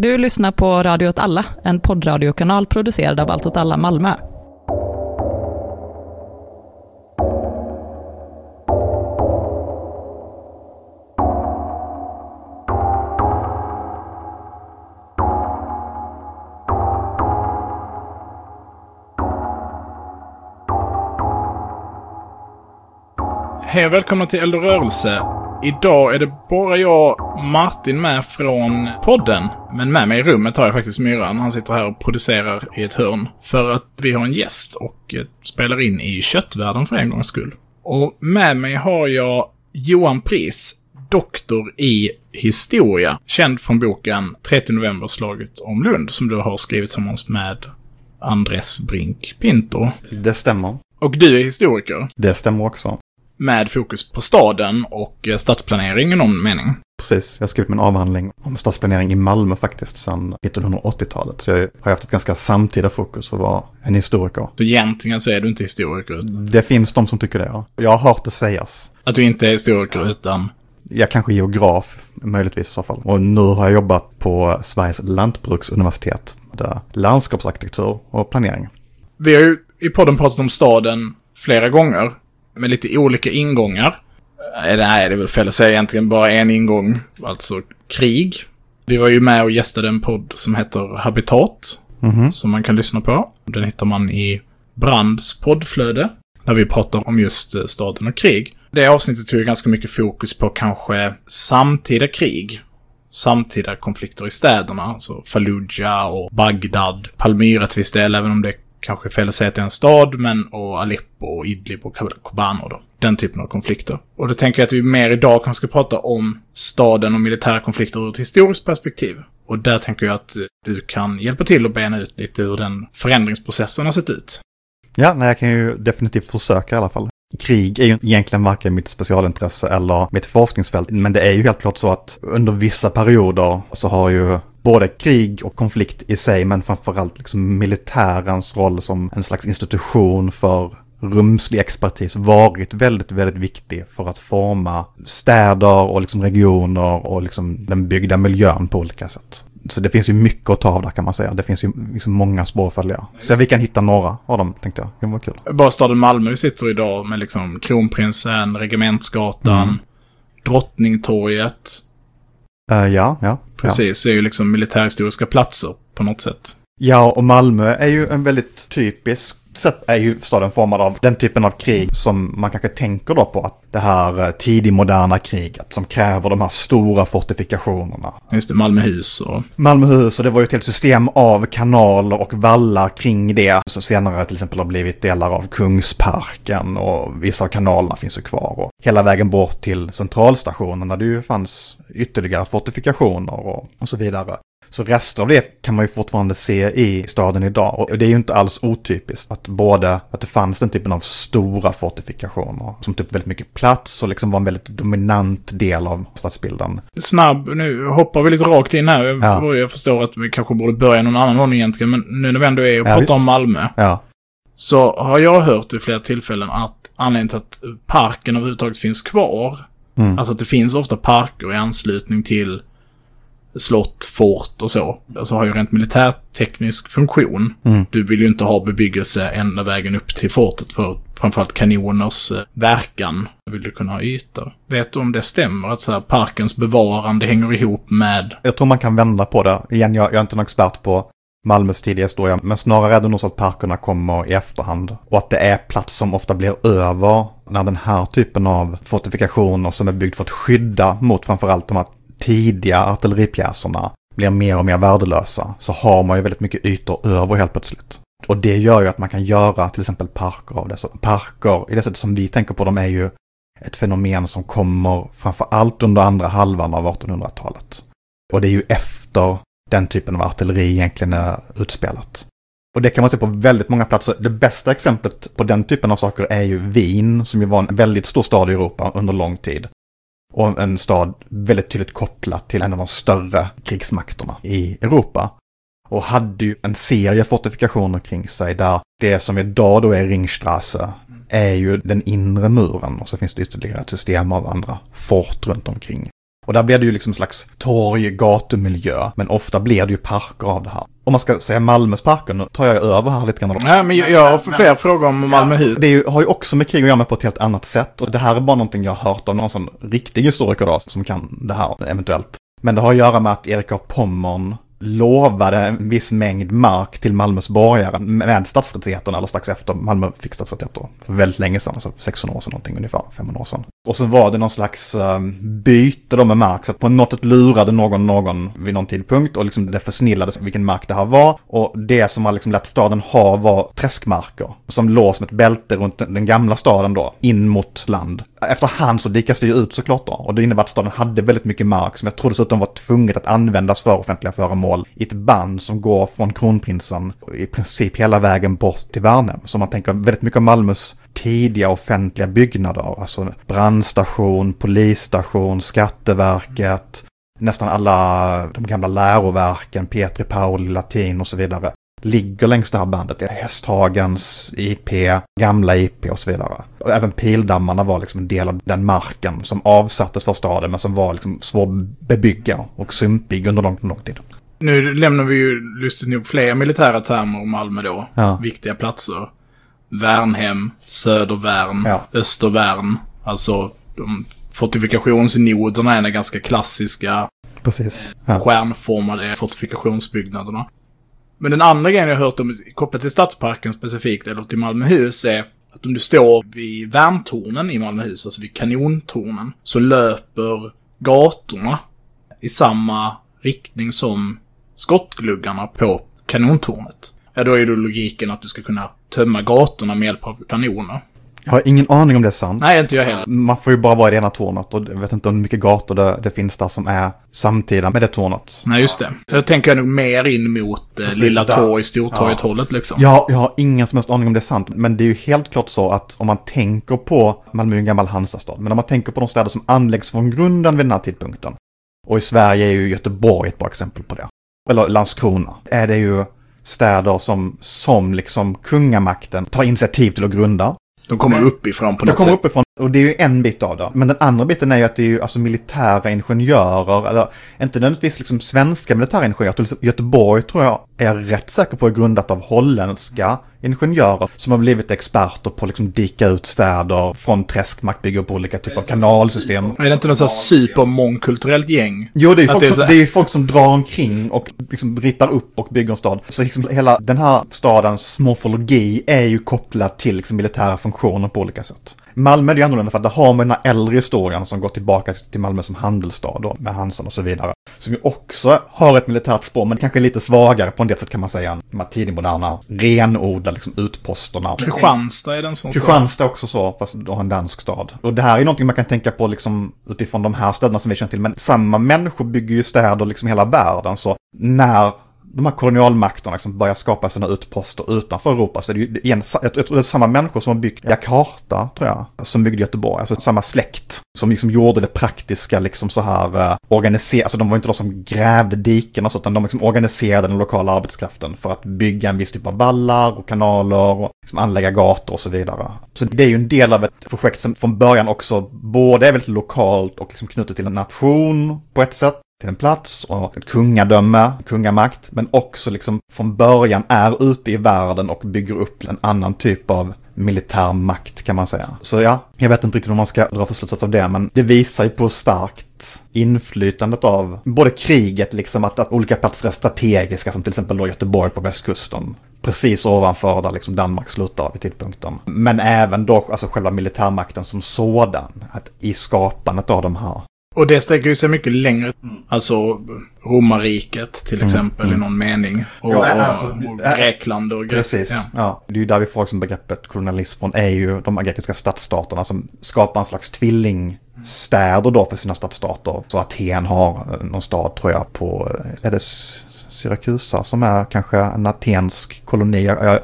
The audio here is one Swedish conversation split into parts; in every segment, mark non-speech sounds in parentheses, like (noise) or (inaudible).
Du lyssnar på Radio åt alla, en poddradiokanal producerad av Allt åt alla Malmö. Hej och välkomna till Eld och rörelse. Idag är det bara jag, Martin, med från podden. Men med mig i rummet har jag faktiskt Myran. Han sitter här och producerar i ett hörn. För att vi har en gäst och eh, spelar in i köttvärlden för en gångs skull. Och med mig har jag Johan Pris, doktor i historia. Känd från boken 30 november-slaget om Lund, som du har skrivit tillsammans med Andres Brink Pinto. Det stämmer. Och du är historiker Det stämmer också. Med fokus på staden och eh, stadsplanering i någon mening. Precis. Jag har skrivit min avhandling om stadsplanering i Malmö faktiskt sedan 1980-talet. Så jag har haft ett ganska samtida fokus för att vara en historiker. Så egentligen så är du inte historiker. Det finns de som tycker det, ja. Jag har hört det sägas. Att du inte är historiker utan... Jag kanske är geograf, möjligtvis i så fall. Och nu har jag jobbat på Sveriges lantbruksuniversitet. Där landskapsarkitektur och planering. Vi har ju i podden pratat om staden flera gånger. Med lite olika ingångar. Eh, Nej, det är väl fel att säga egentligen bara en ingång. Alltså krig. Vi var ju med och gästade en podd som heter Habitat. Mhm. Som man kan lyssna på. Den hittar man i Brands poddflöde. Där vi pratar om just eh, staden och krig. Det avsnittet tog ganska mycket fokus på kanske samtida krig. Samtida konflikter i städerna. Alltså Fallujah och Bagdad. Palmyra till viss del, även om det kanske är fel att säga att det är en stad. Men och Aleppo och Idlib och Kobano då. Den typen av konflikter. Och då tänker jag att vi mer idag kanske ska prata om staden och militära konflikter ur ett historiskt perspektiv. Och där tänker jag att du kan hjälpa till att bena ut lite hur den förändringsprocessen har sett ut. Ja, nej, jag kan ju definitivt försöka i alla fall. Krig är ju egentligen varken mitt specialintresse eller mitt forskningsfält, men det är ju helt klart så att under vissa perioder så har ju både krig och konflikt i sig, men framförallt liksom militärens roll som en slags institution för rumslig expertis varit väldigt, väldigt viktig för att forma städer och liksom regioner och liksom den byggda miljön på olika sätt. Så det finns ju mycket att ta av där kan man säga. Det finns ju liksom många spår att följa. Så vi kan hitta några av dem tänkte jag. Det var kul. Bara staden Malmö vi sitter idag med liksom Kronprinsen, Regementsgatan, Mm. Drottningtorget. Eh, ja, ja. Precis, är ju liksom militärhistoriska platser på något sätt. Ja, och Malmö är ju en väldigt typisk sätt är ju staden formad av den typen av krig som man kanske tänker då på att det här eh, tidigmoderna kriget som kräver de här stora fortifikationerna. Just det, Malmöhus och... Malmöhus och det var ju ett helt system av kanaler och vallar kring det som senare till exempel har blivit delar av Kungsparken och vissa av kanalerna finns ju kvar. Och hela vägen bort till centralstationen där det ju fanns ytterligare fortifikationer och, och så vidare. Så rester av det kan man ju fortfarande se i staden idag. Och det är ju inte alls otypiskt att både att det fanns den typen av stora fortifikationer som typ väldigt mycket plats och liksom var en väldigt dominant del av stadsbilden. Snabb, nu hoppar vi lite rakt in här. Jag, Ja. jag förstår att vi kanske borde börja någon annan ordning egentligen, men nu när vi ändå är och Ja, pratar visst. om Malmö. Ja, Så har jag hört i flera tillfällen att anledningen till att parken överhuvudtaget finns kvar, Mm. alltså att det finns ofta parker i anslutning till slott, fort och så, alltså har ju rent militärteknisk funktion. Mm. Du vill ju inte ha bebyggelse ända vägen upp till fortet för framförallt kanoners eh, verkan. Vill du kunna ha ytor. Vet du om det stämmer att så här, parkens bevarande hänger ihop med jag tror man kan vända på det. Igen, jag, jag är inte någon expert på Malmös tidiga historia, men snarare är det nog så att parkerna kommer i efterhand. Och att det är plats som ofta blir över när den här typen av fortifikationer som är byggd för att skydda mot framförallt de här tidiga artilleripjäserna blir mer och mer värdelösa. Så har man ju väldigt mycket ytor över helt plötsligt. Och det gör ju att man kan göra till exempel parker av det. Så parker, i det sättet som vi tänker på dem, är ju ett fenomen som kommer framför allt under andra halvan av 1800-talet. Och det är ju efter den typen av artilleri egentligen är utspelat. Och det kan man se på väldigt många platser. Det bästa exemplet på den typen av saker är ju Wien, som ju var en väldigt stor stad i Europa under lång tid. Och en stad väldigt tydligt kopplad till en av de större krigsmakterna i Europa. Och hade ju en serie fortifikationer kring sig där det som idag då är Ringstrasse är ju den inre muren och så finns det ytterligare ett system av andra fort runt omkring. Och där blir det ju liksom slags torg, gatumiljö, men ofta blir det ju parker av det här. Om man ska säga Malmös parker, nu tar jag över här lite grann. Nej, men jag, jag har fler frågor om Malmöhus. Det är ju, har ju också med krig att göra med på ett helt annat sätt. Och det här är bara någonting jag har hört av någon sån riktig historiker då, som kan det här eventuellt. Men det har att göra med att Erik av Pommern lovade en viss mängd mark till Malmös borgare med stadsrättigheterna, eller strax efter Malmö fick stadsrättigheter. För väldigt länge sedan, alltså 600 år sedan någonting ungefär, 500 år sedan. Och så var det någon slags um, byte då med mark, så att på något sätt lurade någon någon vid någon tidpunkt och liksom det försnillades vilken mark det här var. Och det som man liksom lät staden ha var träskmarker, som låg som ett bälte runt den gamla staden då, in mot land. Efterhand så dikas det ju ut såklart då, och det innebär att staden hade väldigt mycket mark som jag tror dessutom var tvunget att användas för offentliga föremål i ett band som går från kronprinsen i princip hela vägen bort till Värnhem. Så man tänker väldigt mycket om Malmös tidiga offentliga byggnader, alltså brandstation, polisstation, Skatteverket, nästan alla de gamla läroverken, Petri Pauli, latin och så vidare, ligger längs det här bandet. Hästhagens IP, gamla IP och så vidare. Och även pildammarna var liksom en del av den marken som avsattes för staden men som var liksom svårbebygga och sumpig under lång, lång tid. Nu lämnar vi ju lustigt nog fler militära termer om Malmö då. Ja. Viktiga platser. Värnhem, Södervärn, Ja. Östervärn. Alltså de fortifikationsnoderna är ganska klassiska Precis. Ja. stjärnformade fortifikationsbyggnaderna. Men den andra grejen jag har hört om, kopplat till Stadsparken specifikt, eller till Malmöhus, är att om du står vid värntornen i Malmöhus, alltså vid kanontornen, så löper gatorna i samma riktning som skottgluggarna på kanontornet. Ja, då är då logiken att du ska kunna tömma gatorna med hjälp av kanoner. Jag har ingen aning om det är sant. Nej, inte jag heller. Man får ju bara vara i det ena tornet och jag vet inte hur mycket gator det, det finns där som är samtida med det tornet. Nej, just det. Jag tänker nog mer in mot eh, Precis, Lilla där. Torg, Stortorget-hållet liksom. Jag, jag har ingen som helst aning om det är sant, men det är ju helt klart så att om man tänker på Malmö är en gammal Hansastad, men om man tänker på de städer som anläggs från grunden vid den här tidpunkten, och i Sverige är ju Göteborg ett bra exempel på det, eller Landskrona, är det ju städer som, som liksom kungamakten tar initiativ till att grunda. De kommer uppifrån på något kommer sätt. uppifrån och det är ju en bit av det. Men den andra biten är ju att det är ju alltså militära ingenjörer, eller inte nödvändigtvis liksom svenska militära ingenjörer. Till exempel Göteborg tror jag är rätt säker på är grundat av holländska ingenjörer som har blivit experter på att liksom dika ut städer från träskmark, bygga upp olika typer av kanalsystem. Är det inte något sånt supermångkulturellt gäng? Jo, det är, Att folk det är som, det är folk som drar omkring och liksom ritar upp och bygger en stad. Så liksom hela den här stadens morfologi är ju kopplad till liksom militära funktioner på olika sätt. Malmö är ju annorlunda för att där har man den här äldre historien som går tillbaka till Malmö som handelsstad då, med Hansan och så vidare. Som ju också har ett militärt spår, men kanske lite svagare på en del sätt kan man säga. än De här tidigmoderna, renodlade liksom utposterna. Kristianstad är den som Kristianstad är också så, fast då en dansk stad. Och det här är någonting man kan tänka på liksom utifrån de här städerna som vi känner till. Men samma människor bygger ju städer liksom hela världen. Så när de här kolonialmakterna liksom börjar skapa sina utposter utanför Europa så är det ju igen, jag tror det är samma människor som har byggt Jakarta, tror jag, som byggde Göteborg. Alltså samma släkt som liksom gjorde det praktiska liksom så här uh, organiserat. Alltså de var inte de som grävde diken och så, utan de liksom organiserade den lokala arbetskraften för att bygga en viss typ av vallar och kanaler och liksom anlägga gator och så vidare. Så det är ju en del av ett projekt som från början också både är väldigt lokalt och liksom knutet till en nation på ett sätt till en plats och ett kungadöme, kungamakt, men också liksom från början är ute i världen och bygger upp en annan typ av militär makt kan man säga. Så ja, jag vet inte riktigt om man ska dra för slutsats av det, men det visar ju på starkt inflytandet av både kriget, liksom att, att olika platser är strategiska, som till exempel då Göteborg på västkusten. Precis ovanför där liksom Danmark slutar vid tidpunkten. Men även då alltså själva militärmakten som sådan. Att I skapandet av de här och det sträcker ju sig mycket längre. Alltså romarriket till exempel i någon mening. Och, Ja, och, alltså, och Grekland och Gre- Precis, Ja. ja. Det är ju där vi får liksom begreppet kolonialism från, är ju de grekiska stadsstaterna som skapar en slags tvillingstäder då för sina stadsstater. Så Aten har eh, någon stad tror jag på, eh, är det Syrakusa som är kanske en atensk koloni? Jag, jag,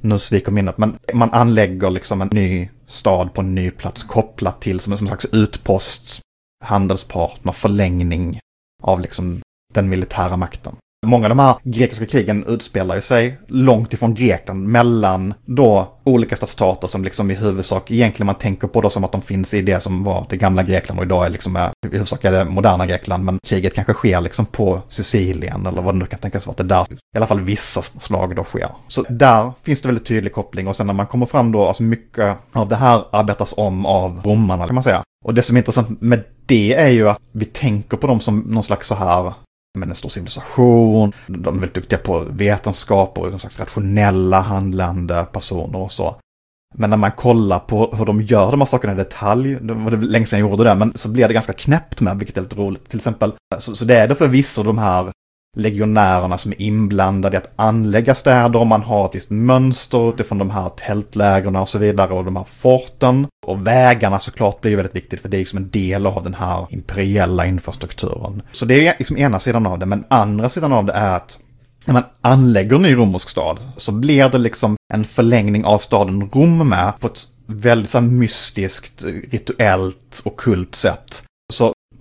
nu sviker minnet, men man anlägger liksom en ny stad på en ny plats kopplat till som en som en slags utpost, handelspartner, förlängning av liksom den militära makten. Många av de här grekiska krigen utspelar ju sig långt ifrån Grekland, mellan då olika stadsstater som liksom i huvudsak, egentligen man tänker på då som att de finns i det som var det gamla Grekland och idag är liksom, eh, i huvudsak är det moderna Grekland, men kriget kanske sker liksom på Sicilien eller vad det nu kan tänkas vara, att det där i alla fall vissa slag då sker. Så där finns det väldigt tydlig koppling och sen när man kommer fram då, alltså mycket av det här arbetas om av romarna kan man säga. Och det som är intressant med det är ju att vi tänker på dem som någon slags så här men en stor civilisation, de är väldigt duktiga på vetenskap och någon slags rationella handlande personer och så. Men när man kollar på hur de gör de här sakerna i detalj, det var det länge sedan jag gjorde det, men så blir det ganska knäppt med, vilket är lite roligt. Till exempel, så, så det är det förvisso de här legionärerna som är inblandade i att anlägga städer och man har ett visst mönster utifrån de här tältlägren och så vidare och de här forten. Och vägarna såklart blir väldigt viktigt för det är liksom en del av den här imperiella infrastrukturen. Så det är liksom ena sidan av det, men andra sidan av det är att när man anlägger en ny romersk stad så blir det liksom en förlängning av staden Rom med på ett väldigt så mystiskt, rituellt och kult sätt.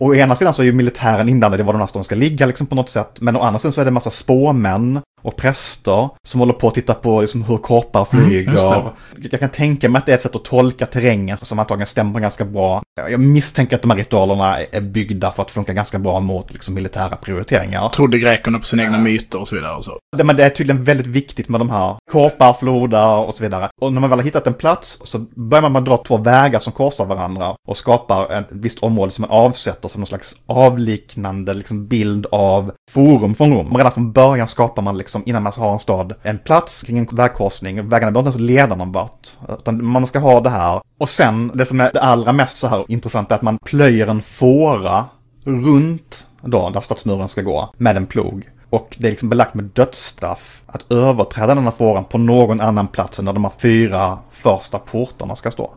Å ena sidan så är ju militären inblandad i var den här ska ligga liksom på något sätt. Men å andra sidan så är det en massa spåmän och präster som håller på att titta på liksom hur korpar flyger. Mm, jag kan tänka mig att det är ett sätt att tolka terrängen som antagligen stämmer ganska bra. Jag misstänker att de här ritualerna är byggda för att funka ganska bra mot liksom, militära prioriteringar. Trodde grekerna på sina egna myter och så vidare och så. Det, men det är tydligen väldigt viktigt med de här korpar, floder och så vidare. Och när man väl har hittat en plats så börjar man dra två vägar som korsar varandra och skapar ett visst område som man avsätter som någon slags avliknande liksom, bild av forum från Rom. Redan från början skapar man liksom liksom innan man har en stad en plats kring en vägkorsning. Vägarna behöver inte ens leda någon vart. Utan man ska ha det här. Och sen, det som är det allra mest så här intressant är att man plöjer en fåra runt då, där stadsmuren ska gå, med en plog. Och det är liksom belagt med dödsstraff att överträda den här fåran på någon annan plats än där de här fyra första portarna ska stå.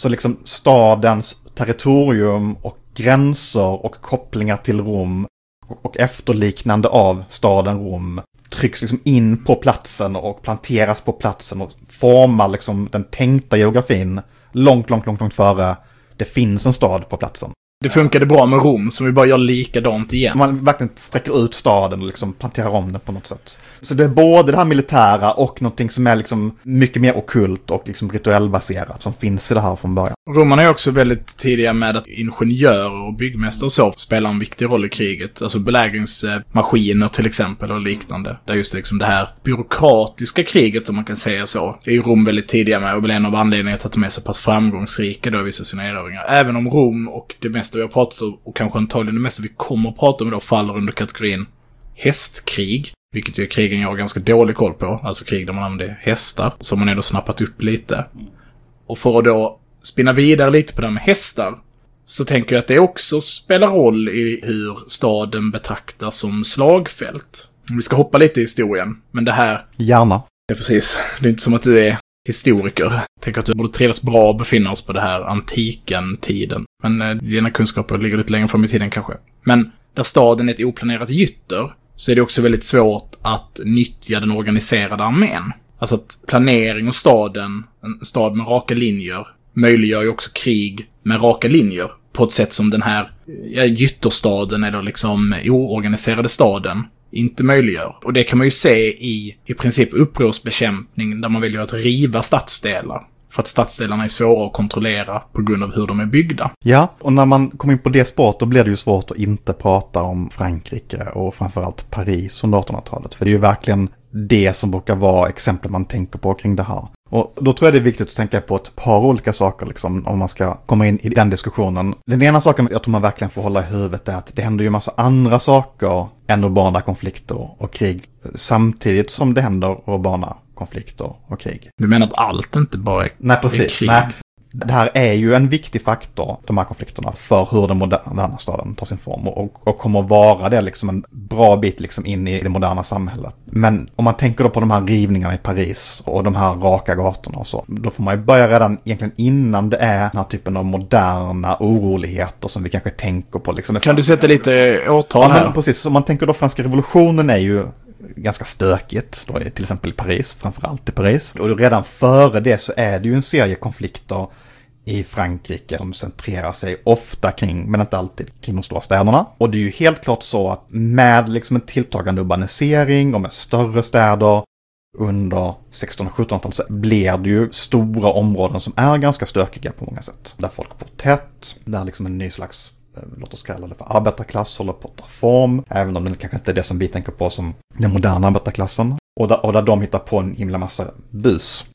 Så liksom stadens territorium och gränser och kopplingar till Rom och efterliknande av staden Rom trycks liksom in på platsen och planteras på platsen och formar liksom den tänkta geografin långt, långt, långt, långt före det finns en stad på platsen. Det funkade bra med Rom, som vi bara gör likadant igen. Man verkligen sträcker ut staden och liksom planterar om den på något sätt. Så det är både det här militära och någonting som är liksom mycket mer okult och liksom rituellbaserat som finns i det här från början. Romarna är också väldigt tidiga med att ingenjörer och byggmästare och så spelar en viktig roll i kriget. Alltså belägringsmaskiner till exempel och liknande. Där just liksom det här byråkratiska kriget, om man kan säga så, är ju Rom väldigt tidiga med och väl en av anledningarna till att de är så pass framgångsrika då i vissa sina erövringar. Även om Rom och det mesta vi har pratat om och kanske antagligen det mesta vi kommer att prata om idag faller under kategorin hästkrig. Vilket ju är krigen jag har ganska dålig koll på. Alltså krig där man använder hästar. Som man ändå snappat upp lite. Och för att då spinna vidare lite på det här med hästar. Så tänker jag att det också spelar roll i hur staden betraktas som slagfält. Vi ska hoppa lite i historien. Men det här... Gärna. Ja, precis. Det är inte som att du är historiker. Tänker att du borde trivas bra och befinna oss på det här antiken-tiden. Men eh, dina kunskaper ligger lite längre fram i tiden kanske. Men där staden är ett oplanerat gytter så är det också väldigt svårt att nyttja den organiserade armén. Alltså att planering och staden, en stad med raka linjer, möjliggör ju också krig med raka linjer. På ett sätt som den här ja, gytterstaden eller liksom oorganiserade staden inte möjliggör. Och det kan man ju se i i princip upprorsbekämpning där man väljer att riva stadsdelar. För att stadsdelarna är svåra att kontrollera på grund av hur de är byggda. Ja, och när man kommer in på det spåret då blir det ju svårt att inte prata om Frankrike och framförallt Paris under 1800-talet. För det är ju verkligen det som brukar vara exempel man tänker på kring det här. Och då tror jag det är viktigt att tänka på ett par olika saker liksom, om man ska komma in i den diskussionen. Den ena saken jag tror man verkligen får hålla i huvudet är att det händer ju massa andra saker än urbana konflikter och krig samtidigt som det händer urbana konflikter och krig. Du menar att allt inte bara är, Nej, precis. är krig? Nej, det här är ju en viktig faktor, de här konflikterna, för hur den moderna staden tar sin form. Och, och kommer att vara det liksom en bra bit liksom in i det moderna samhället. Men om man tänker då på de här rivningarna i Paris och de här raka gatorna och så. Då får man ju börja redan egentligen innan det är den här typen av moderna oroligheter som vi kanske tänker på. Liksom. Kan du sätta lite årtal här? Ja, men precis. Om man tänker då franska revolutionen är ju ganska stökigt, då, till exempel i Paris, framförallt i Paris. Och redan före det så är det ju en serie konflikter i Frankrike som centrerar sig ofta kring, men inte alltid, kring de stora städerna. Och det är ju helt klart så att med liksom en tilltagande urbanisering och med större städer under 1600 och 1700-talet så blir det ju stora områden som är ganska stökiga på många sätt. Där folk bor tätt, där liksom en ny slags låt oss kalla det för arbetarklass håller på att ta form, även om det kanske inte är det som vi tänker på som den moderna arbetarklassen. Och där, och där de hittar på en himla massa bus.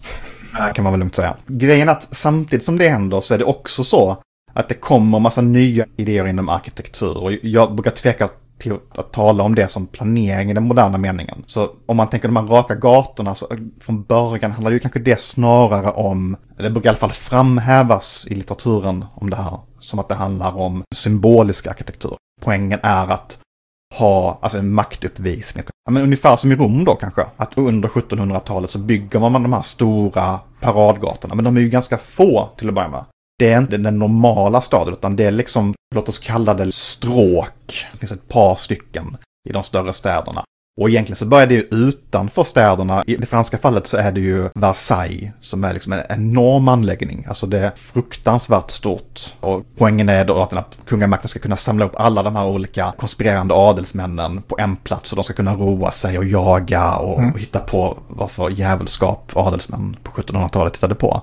kan man väl lugnt säga. Grejen är att samtidigt som det händer så är det också så att det kommer massa nya idéer inom arkitektur. Och jag brukar tveka till att tala om det som planering i den moderna meningen. Så om man tänker de här raka gatorna, så från början handlar det ju kanske det snarare om, det brukar i alla fall framhävas i litteraturen om det här, som att det handlar om symbolisk arkitektur. Poängen är att ha alltså en maktuppvisning. Ja, men ungefär som i Rom då kanske. Att under 1700-talet så bygger man de här stora paradgatorna. Men de är ju ganska få till att börja med. Det är inte den normala staden utan det är liksom, låt oss kalla det stråk. Det finns ett par stycken i de större städerna. Och egentligen så börjar det ju utanför städerna. I det franska fallet så är det ju Versailles som är liksom en enorm anläggning. Alltså det är fruktansvärt stort. Och poängen är då att den här kungamakten ska kunna samla upp alla de här olika konspirerande adelsmännen på en plats. Och de ska kunna roa sig och jaga och, mm. hitta på vad för djävulskap adelsmän på 1700-talet hittade på.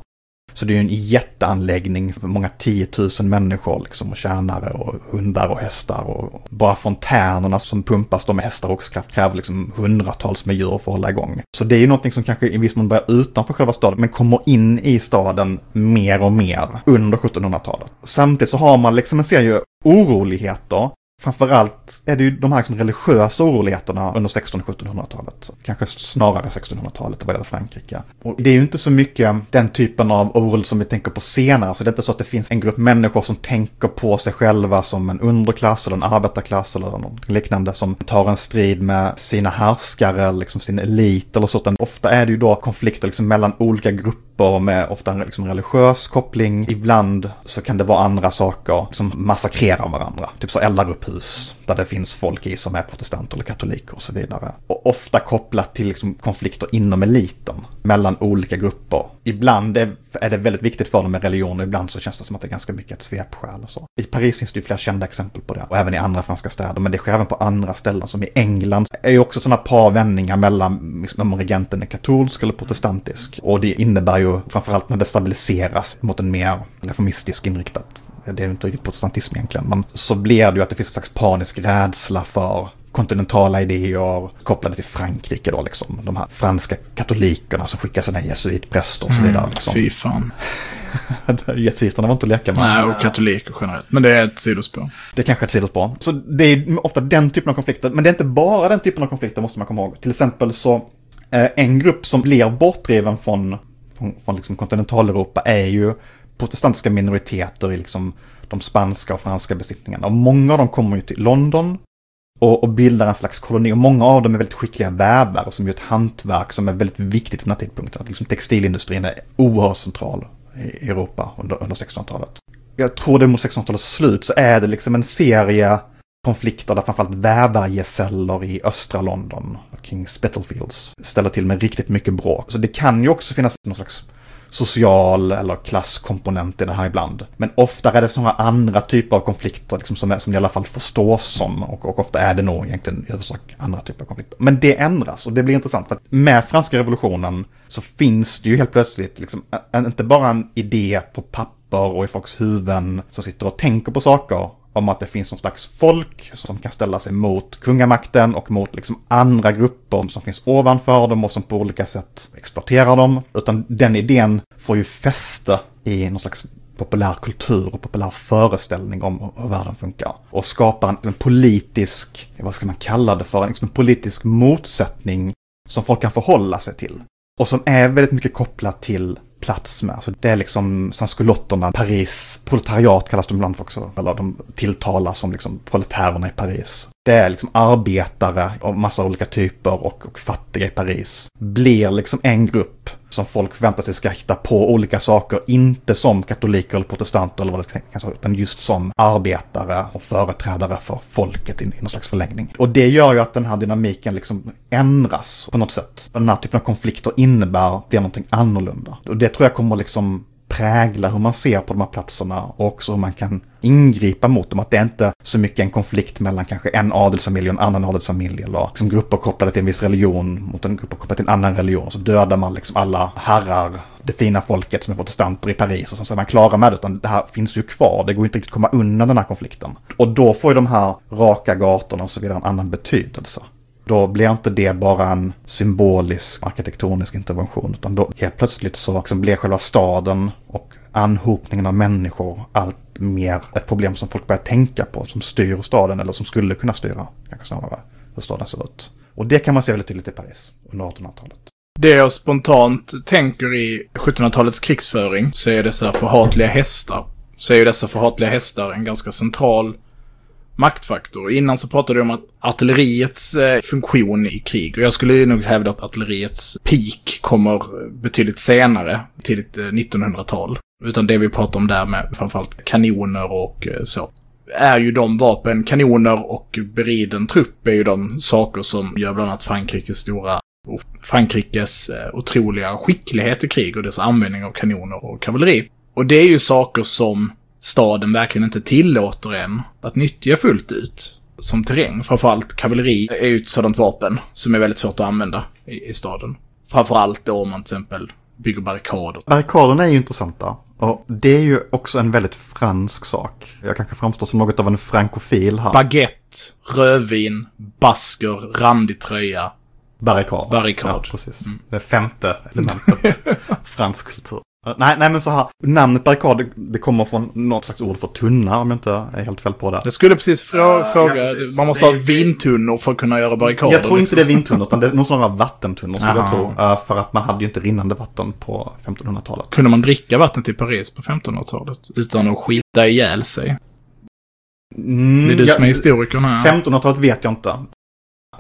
Så det är ju en jätteanläggning för många tiotusen människor liksom och tjänare och hundar och hästar och bara fontänerna som pumpas då med hästar och kraft kräver liksom hundratals med djur för att hålla igång. Så det är ju någonting som kanske i viss mån börjar utanför själva staden men kommer in i staden mer och mer under 1700-talet. Samtidigt så har man liksom en serie oroligheter Framförallt är det ju de här liksom religiösa oroligheterna under 1600 och 1700-talet. Kanske snarare 1600-talet vad gäller Frankrike. Och det är ju inte så mycket den typen av oro som vi tänker på senare. Så det är inte så att det finns en grupp människor som tänker på sig själva som en underklass eller en arbetarklass eller något liknande som tar en strid med sina härskare, liksom sin elit eller så. Ofta är det ju då konflikter liksom mellan olika grupper grupper med ofta en liksom religiös koppling. Ibland så kan det vara andra saker som massakrerar varandra. Typ så eldar upp hus där det finns folk i som är protestanter eller katoliker och så vidare. Och ofta kopplat till liksom konflikter inom eliten, mellan olika grupper. Ibland är, det väldigt viktigt för dem med religion och ibland så känns det som att det är ganska mycket ett svepskäl och så. I Paris finns det ju flera kända exempel på det och även i andra franska städer, men det sker även på andra ställen som i England. är ju också sådana par vändningar mellan liksom, om regenten är katolsk eller protestantisk. Och det innebär ju framförallt när det stabiliseras mot en mer reformistisk inriktad det är inte riktigt protestantism egentligen, men så blir det ju att det finns en slags panisk rädsla för kontinentala idéer kopplade till Frankrike då liksom. De här franska katolikerna som skickar sina jesuitpräster och så vidare. Mm, liksom. Fy fan. (laughs) Jesuiterna var inte att leka med. Nej, och katoliker generellt. Men det är ett sidospår. Det är kanske ett sidospår. Så det är ofta den typen av konflikter. Men det är inte bara den typen av konflikter måste man komma ihåg. Till exempel så, eh, en grupp som blir bortdriven från, från, från liksom kontinentaleuropa är ju protestantiska minoriteter i liksom de spanska och franska besittningarna. Och många av dem kommer ju till London och, och bildar en slags koloni. Och många av dem är väldigt skickliga vävare som gör ett hantverk som är väldigt viktigt på den här tidpunkten. Att liksom textilindustrin är oerhört central i Europa under, under 1600-talet. Jag tror det mot 1600-talets slut så är det liksom en serie konflikter där framförallt vävargesäller i östra London, kring Spitalfields, ställer till med riktigt mycket bråk. Så det kan ju också finnas någon slags social eller klasskomponent i det här ibland. Men ofta är det sådana andra typer av konflikter liksom, som, är, som i alla fall förstås som. Och, och ofta är det nog egentligen i huvudsak andra typer av konflikter. Men det ändras och det blir intressant. För att med franska revolutionen så finns det ju helt plötsligt liksom, en, inte bara en idé på papper och i folks huvuden som sitter och tänker på saker om att det finns någon slags folk som kan ställa sig mot kungamakten och mot liksom andra grupper som finns ovanför dem och som på olika sätt exploaterar dem. Utan den idén får ju fäste i någon slags populär kultur och populär föreställning om hur världen funkar. Och skapar en, en politisk, vad ska man kalla det för, en, liksom en politisk motsättning som folk kan förhålla sig till. Och som är väldigt mycket kopplat till plats med. Så det är liksom sanskulotterna, Paris, proletariat kallas de ibland också, eller de tilltalas som liksom proletärerna i Paris. Det är liksom arbetare av massa olika typer och, och fattiga i Paris. Blir liksom en grupp som folk förväntar sig ska hitta på olika saker, inte som katoliker eller protestanter eller vad det kan vara, utan just som arbetare och företrädare för folket i, i någon slags förlängning. Och det gör ju att den här dynamiken liksom ändras på något sätt. Den här typen av konflikter innebär det är någonting annorlunda. Och det tror jag kommer liksom präglar hur man ser på de här platserna och också hur man kan ingripa mot dem. Att det är inte så mycket en konflikt mellan kanske en adelsfamilj och en annan adelsfamilj eller liksom grupper kopplade till en viss religion mot en grupp kopplad till en annan religion. Så dödar man liksom alla herrar, det fina folket som är protestanter i Paris och så är man klara med det. Utan det här finns ju kvar, det går inte riktigt att komma undan den här konflikten. Och då får ju de här raka gatorna och så vidare en annan betydelse. Då blir inte det bara en symbolisk arkitektonisk intervention, utan då helt plötsligt så liksom blir själva staden och anhopningen av människor allt mer ett problem som folk börjar tänka på, som styr staden eller som skulle kunna styra, kanske snarare, hur staden ser ut. Och det kan man se väldigt tydligt i Paris under 1800-talet. Det jag spontant tänker i 1700-talets krigsföring så är dessa förhatliga hästar. Så är ju dessa förhatliga hästar en ganska central maktfaktor. Innan så pratade du om att artilleriets eh, funktion i krig. Och jag skulle nog hävda att artilleriets peak kommer betydligt senare, till 1900-tal. Eh, Utan det vi pratar om där med framförallt kanoner och eh, så. Är ju de vapen, kanoner och beriden trupp är ju de saker som gör bland annat Frankrikes stora Frankrikes eh, otroliga skicklighet i krig och dess användning av kanoner och kavalleri. Och det är ju saker som staden verkligen inte tillåter en att nyttja fullt ut som terräng. Framförallt kavalleri är ju ett sådant vapen som är väldigt svårt att använda i, i staden. Framförallt då om man till exempel bygger barrikader. Barrikaderna är ju intressanta. Och det är ju också en väldigt fransk sak. Jag kanske framstår som något av en frankofil här. Baguette, rödvin, basker, randig tröja. Barrikad. Barrikad. Ja, precis. Mm. Det femte elementet. (laughs) fransk kultur. Nej, nej men så här. Namnet barrikad, det kommer från något slags ord för tunna om jag inte är helt fel på det. Jag skulle precis frå uh, fråga. Ja, precis. Man måste det ha vintunnor för att kunna göra barrikader. Jag tror inte liksom. det är vintunnor, utan det är någon sån av vattentunnor skulle jag tro. Uh, för att man hade ju inte rinnande vatten på 1500-talet. Kunde man dricka vatten i Paris på 1500-talet utan att skita ihjäl sig? Mm, det är du som är historikern här. 1500-talet vet jag inte.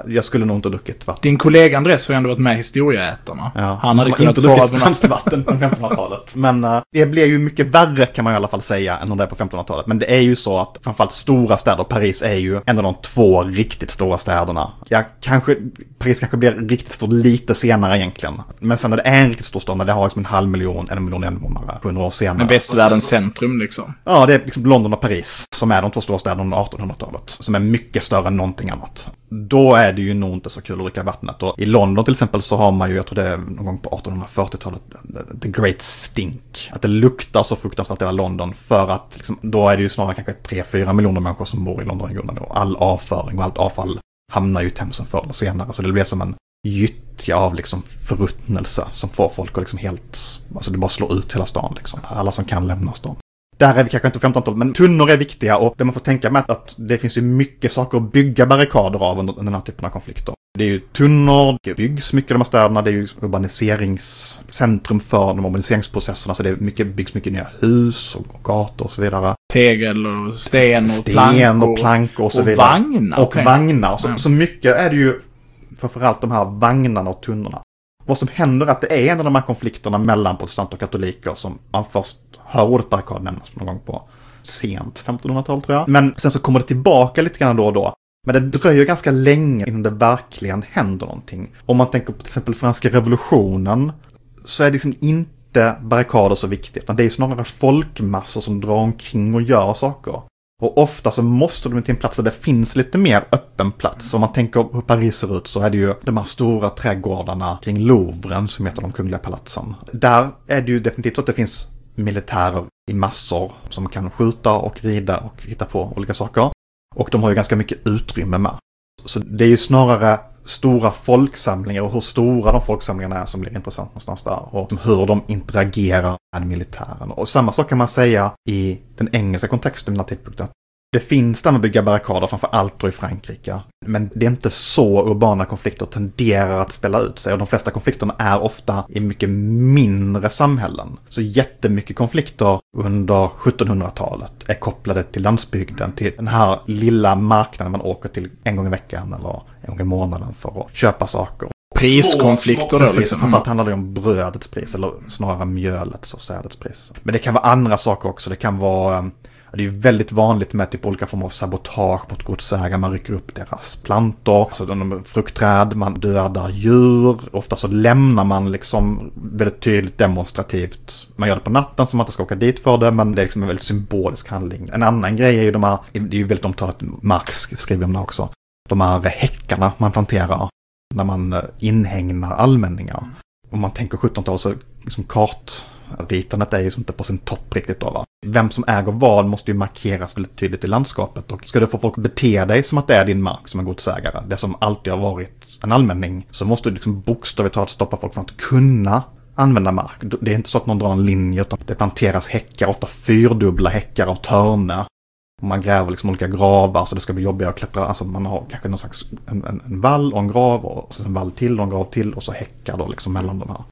Jag skulle nog inte ha druckit vatten. Din kollega Andres har ju ändå varit med i Historieätarna. Ja, han hade kunnat inte druckit franskt vatten (laughs) på 1500-talet. Men uh, det blir ju mycket värre kan man i alla fall säga än det är på 1500-talet. Men det är ju så att framförallt stora städer, Paris är ju en av de två riktigt stora städerna. Ja, kanske, Paris kanske blir riktigt stort lite senare egentligen. Men sen när det är en riktigt stor stad, när det har liksom en halv miljon, en miljon invånare, 100 år senare. Men västvärldens centrum liksom. Ja, det är liksom London och Paris som är de två stora städerna under 1800-talet. Som är mycket större än någonting annat. Då är är det ju nog inte så kul att dricka vattnet. Och i London till exempel så har man ju, jag tror det är någon gång på 1840-talet, the great stink. Att det luktar så fruktansvärt i hela London för att liksom, då är det ju snarare kanske 3-4 miljoner människor som bor i Londonregionen. Och all avföring och allt avfall hamnar ju i Themsen förr eller senare. Så det blir som en gyttja av liksom förruttnelse som får folk att liksom helt, alltså det bara slår ut hela stan liksom. Alla som kan lämna stan. Där är vi kanske inte på 1500-talet, men tunnor är viktiga och det man får tänka med att det finns ju mycket saker att bygga barrikader av under den här typen av konflikter. Det är ju tunnor, det byggs mycket i de här städerna, det är ju urbaniseringscentrum för de urbaniseringsprocesserna, så det är mycket, byggs mycket nya hus och gator och så vidare. Tegel och sten och sten plankor. och plankor och så och vidare. vagnar. Och vagnar. Så, så mycket är det ju framförallt de här vagnarna och tunnorna. Vad som händer är att det är en av de här konflikterna mellan protestanter och katoliker som man först hör ordet barrikad nämnas någon gång på sent 1500-tal tror jag. Men sen så kommer det tillbaka lite grann då och då. Men det dröjer ganska länge innan det verkligen händer någonting. Om man tänker på till exempel franska revolutionen så är det liksom inte barrikader så viktigt. Utan det är snarare folkmassor som drar omkring och gör saker. Och ofta så måste de till en plats där det finns lite mer öppen plats. Om man tänker hur Paris ser ut så är det ju de här stora trädgårdarna kring Louvren som heter de kungliga palatsen. Där är det ju definitivt så att det finns militärer i massor som kan skjuta och rida och hitta på olika saker. Och de har ju ganska mycket utrymme med. Så det är ju snarare stora folksamlingar och hur stora de folksamlingarna är som blir intressant någonstans där. Och hur de interagerar med militären. Och samma sak kan man säga i den engelska kontexten vid den här tidpunkten. Det finns där att bygga barrikader, framför allt då i Frankrike. Men det är inte så urbana konflikter tenderar att spela ut sig. Och de flesta konflikterna är ofta i mycket mindre samhällen. Så jättemycket konflikter under 1700-talet är kopplade till landsbygden, till den här lilla marknaden man åker till en gång i veckan eller en gång i månaden för att köpa saker. Priskonflikter då Precis, liksom. framförallt handlar det om brödets pris, eller snarare mjölets och sädets pris. Men det kan vara andra saker också. Det kan vara, eh, det är ju väldigt vanligt med typ olika former av sabotage mot godsägare. Man rycker upp deras plantor, alltså de fruktträd, man dödar djur. Ofta så lämnar man liksom väldigt tydligt demonstrativt. Man gör det på natten så man inte ska åka dit för det, men det är liksom en väldigt symbolisk handling. En annan grej är ju de här, det är ju väldigt omtalat, Marx skriver om det också. De här häckarna man planterar när man eh, inhägnar allmänningar. Om man tänker 1700-tal så liksom kartritandet är ju inte på sin topp riktigt då va. Vem som äger vad måste ju markeras väldigt tydligt i landskapet och ska du få folk att bete dig som att det är din mark som en godsägare, det som alltid har varit en allmänning, så måste du liksom bokstavligt talat stoppa folk från att kunna använda mark. Det är inte så att någon drar en linje utan det planteras häckar, ofta fyrdubbla häckar av törne man gräver liksom olika gravar så det ska bli jobbigare att klättra. Alltså man har kanske någon slags en, en, en vall och en grav och så en vall till och en grav till och så häckar då liksom mellan de här.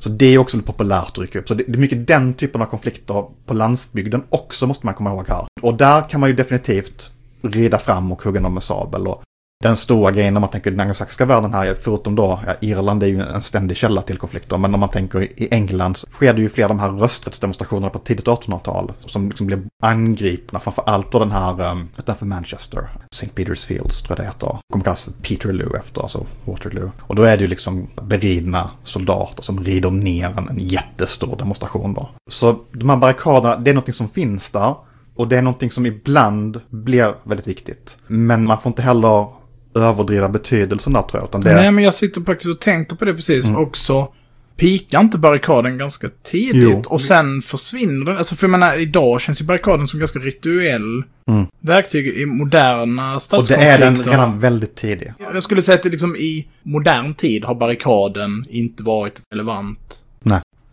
Så det är också lite populärt att rycka upp. Så det, det är mycket den typen av konflikter på landsbygden också måste man komma ihåg här. Och där kan man ju definitivt rida fram och hugga någon med sabel. Och den stora grejen när man tänker den anglosaxiska världen här, förutom då, ja, Irland är ju en ständig källa till konflikter, men om man tänker i England så sker det ju flera av de här rösträttsdemonstrationerna på tidigt 1800-tal som liksom blev angripna, framför allt då den här um, utanför Manchester, St. Peter's Fields tror jag det heter, kommer kallas för Peterloo efter, alltså Waterloo. Och då är det ju liksom beridna soldater som rider ner en, en jättestor demonstration då. Så de här barrikaderna, det är någonting som finns där. Och det är någonting som ibland blir väldigt viktigt. Men man får inte heller överdriva betydelsen där tror jag. Utan det... Nej, men jag sitter faktiskt och tänker på det precis. Mm. Också pikar inte barrikaden ganska tidigt jo. och sen försvinner den. Alltså för jag menar, idag känns ju barrikaden som ganska rituell mm. verktyg i moderna stadskonflikter. Och det är den redan väldigt tidig. Jag skulle säga att det liksom i modern tid har barrikaden inte varit relevant.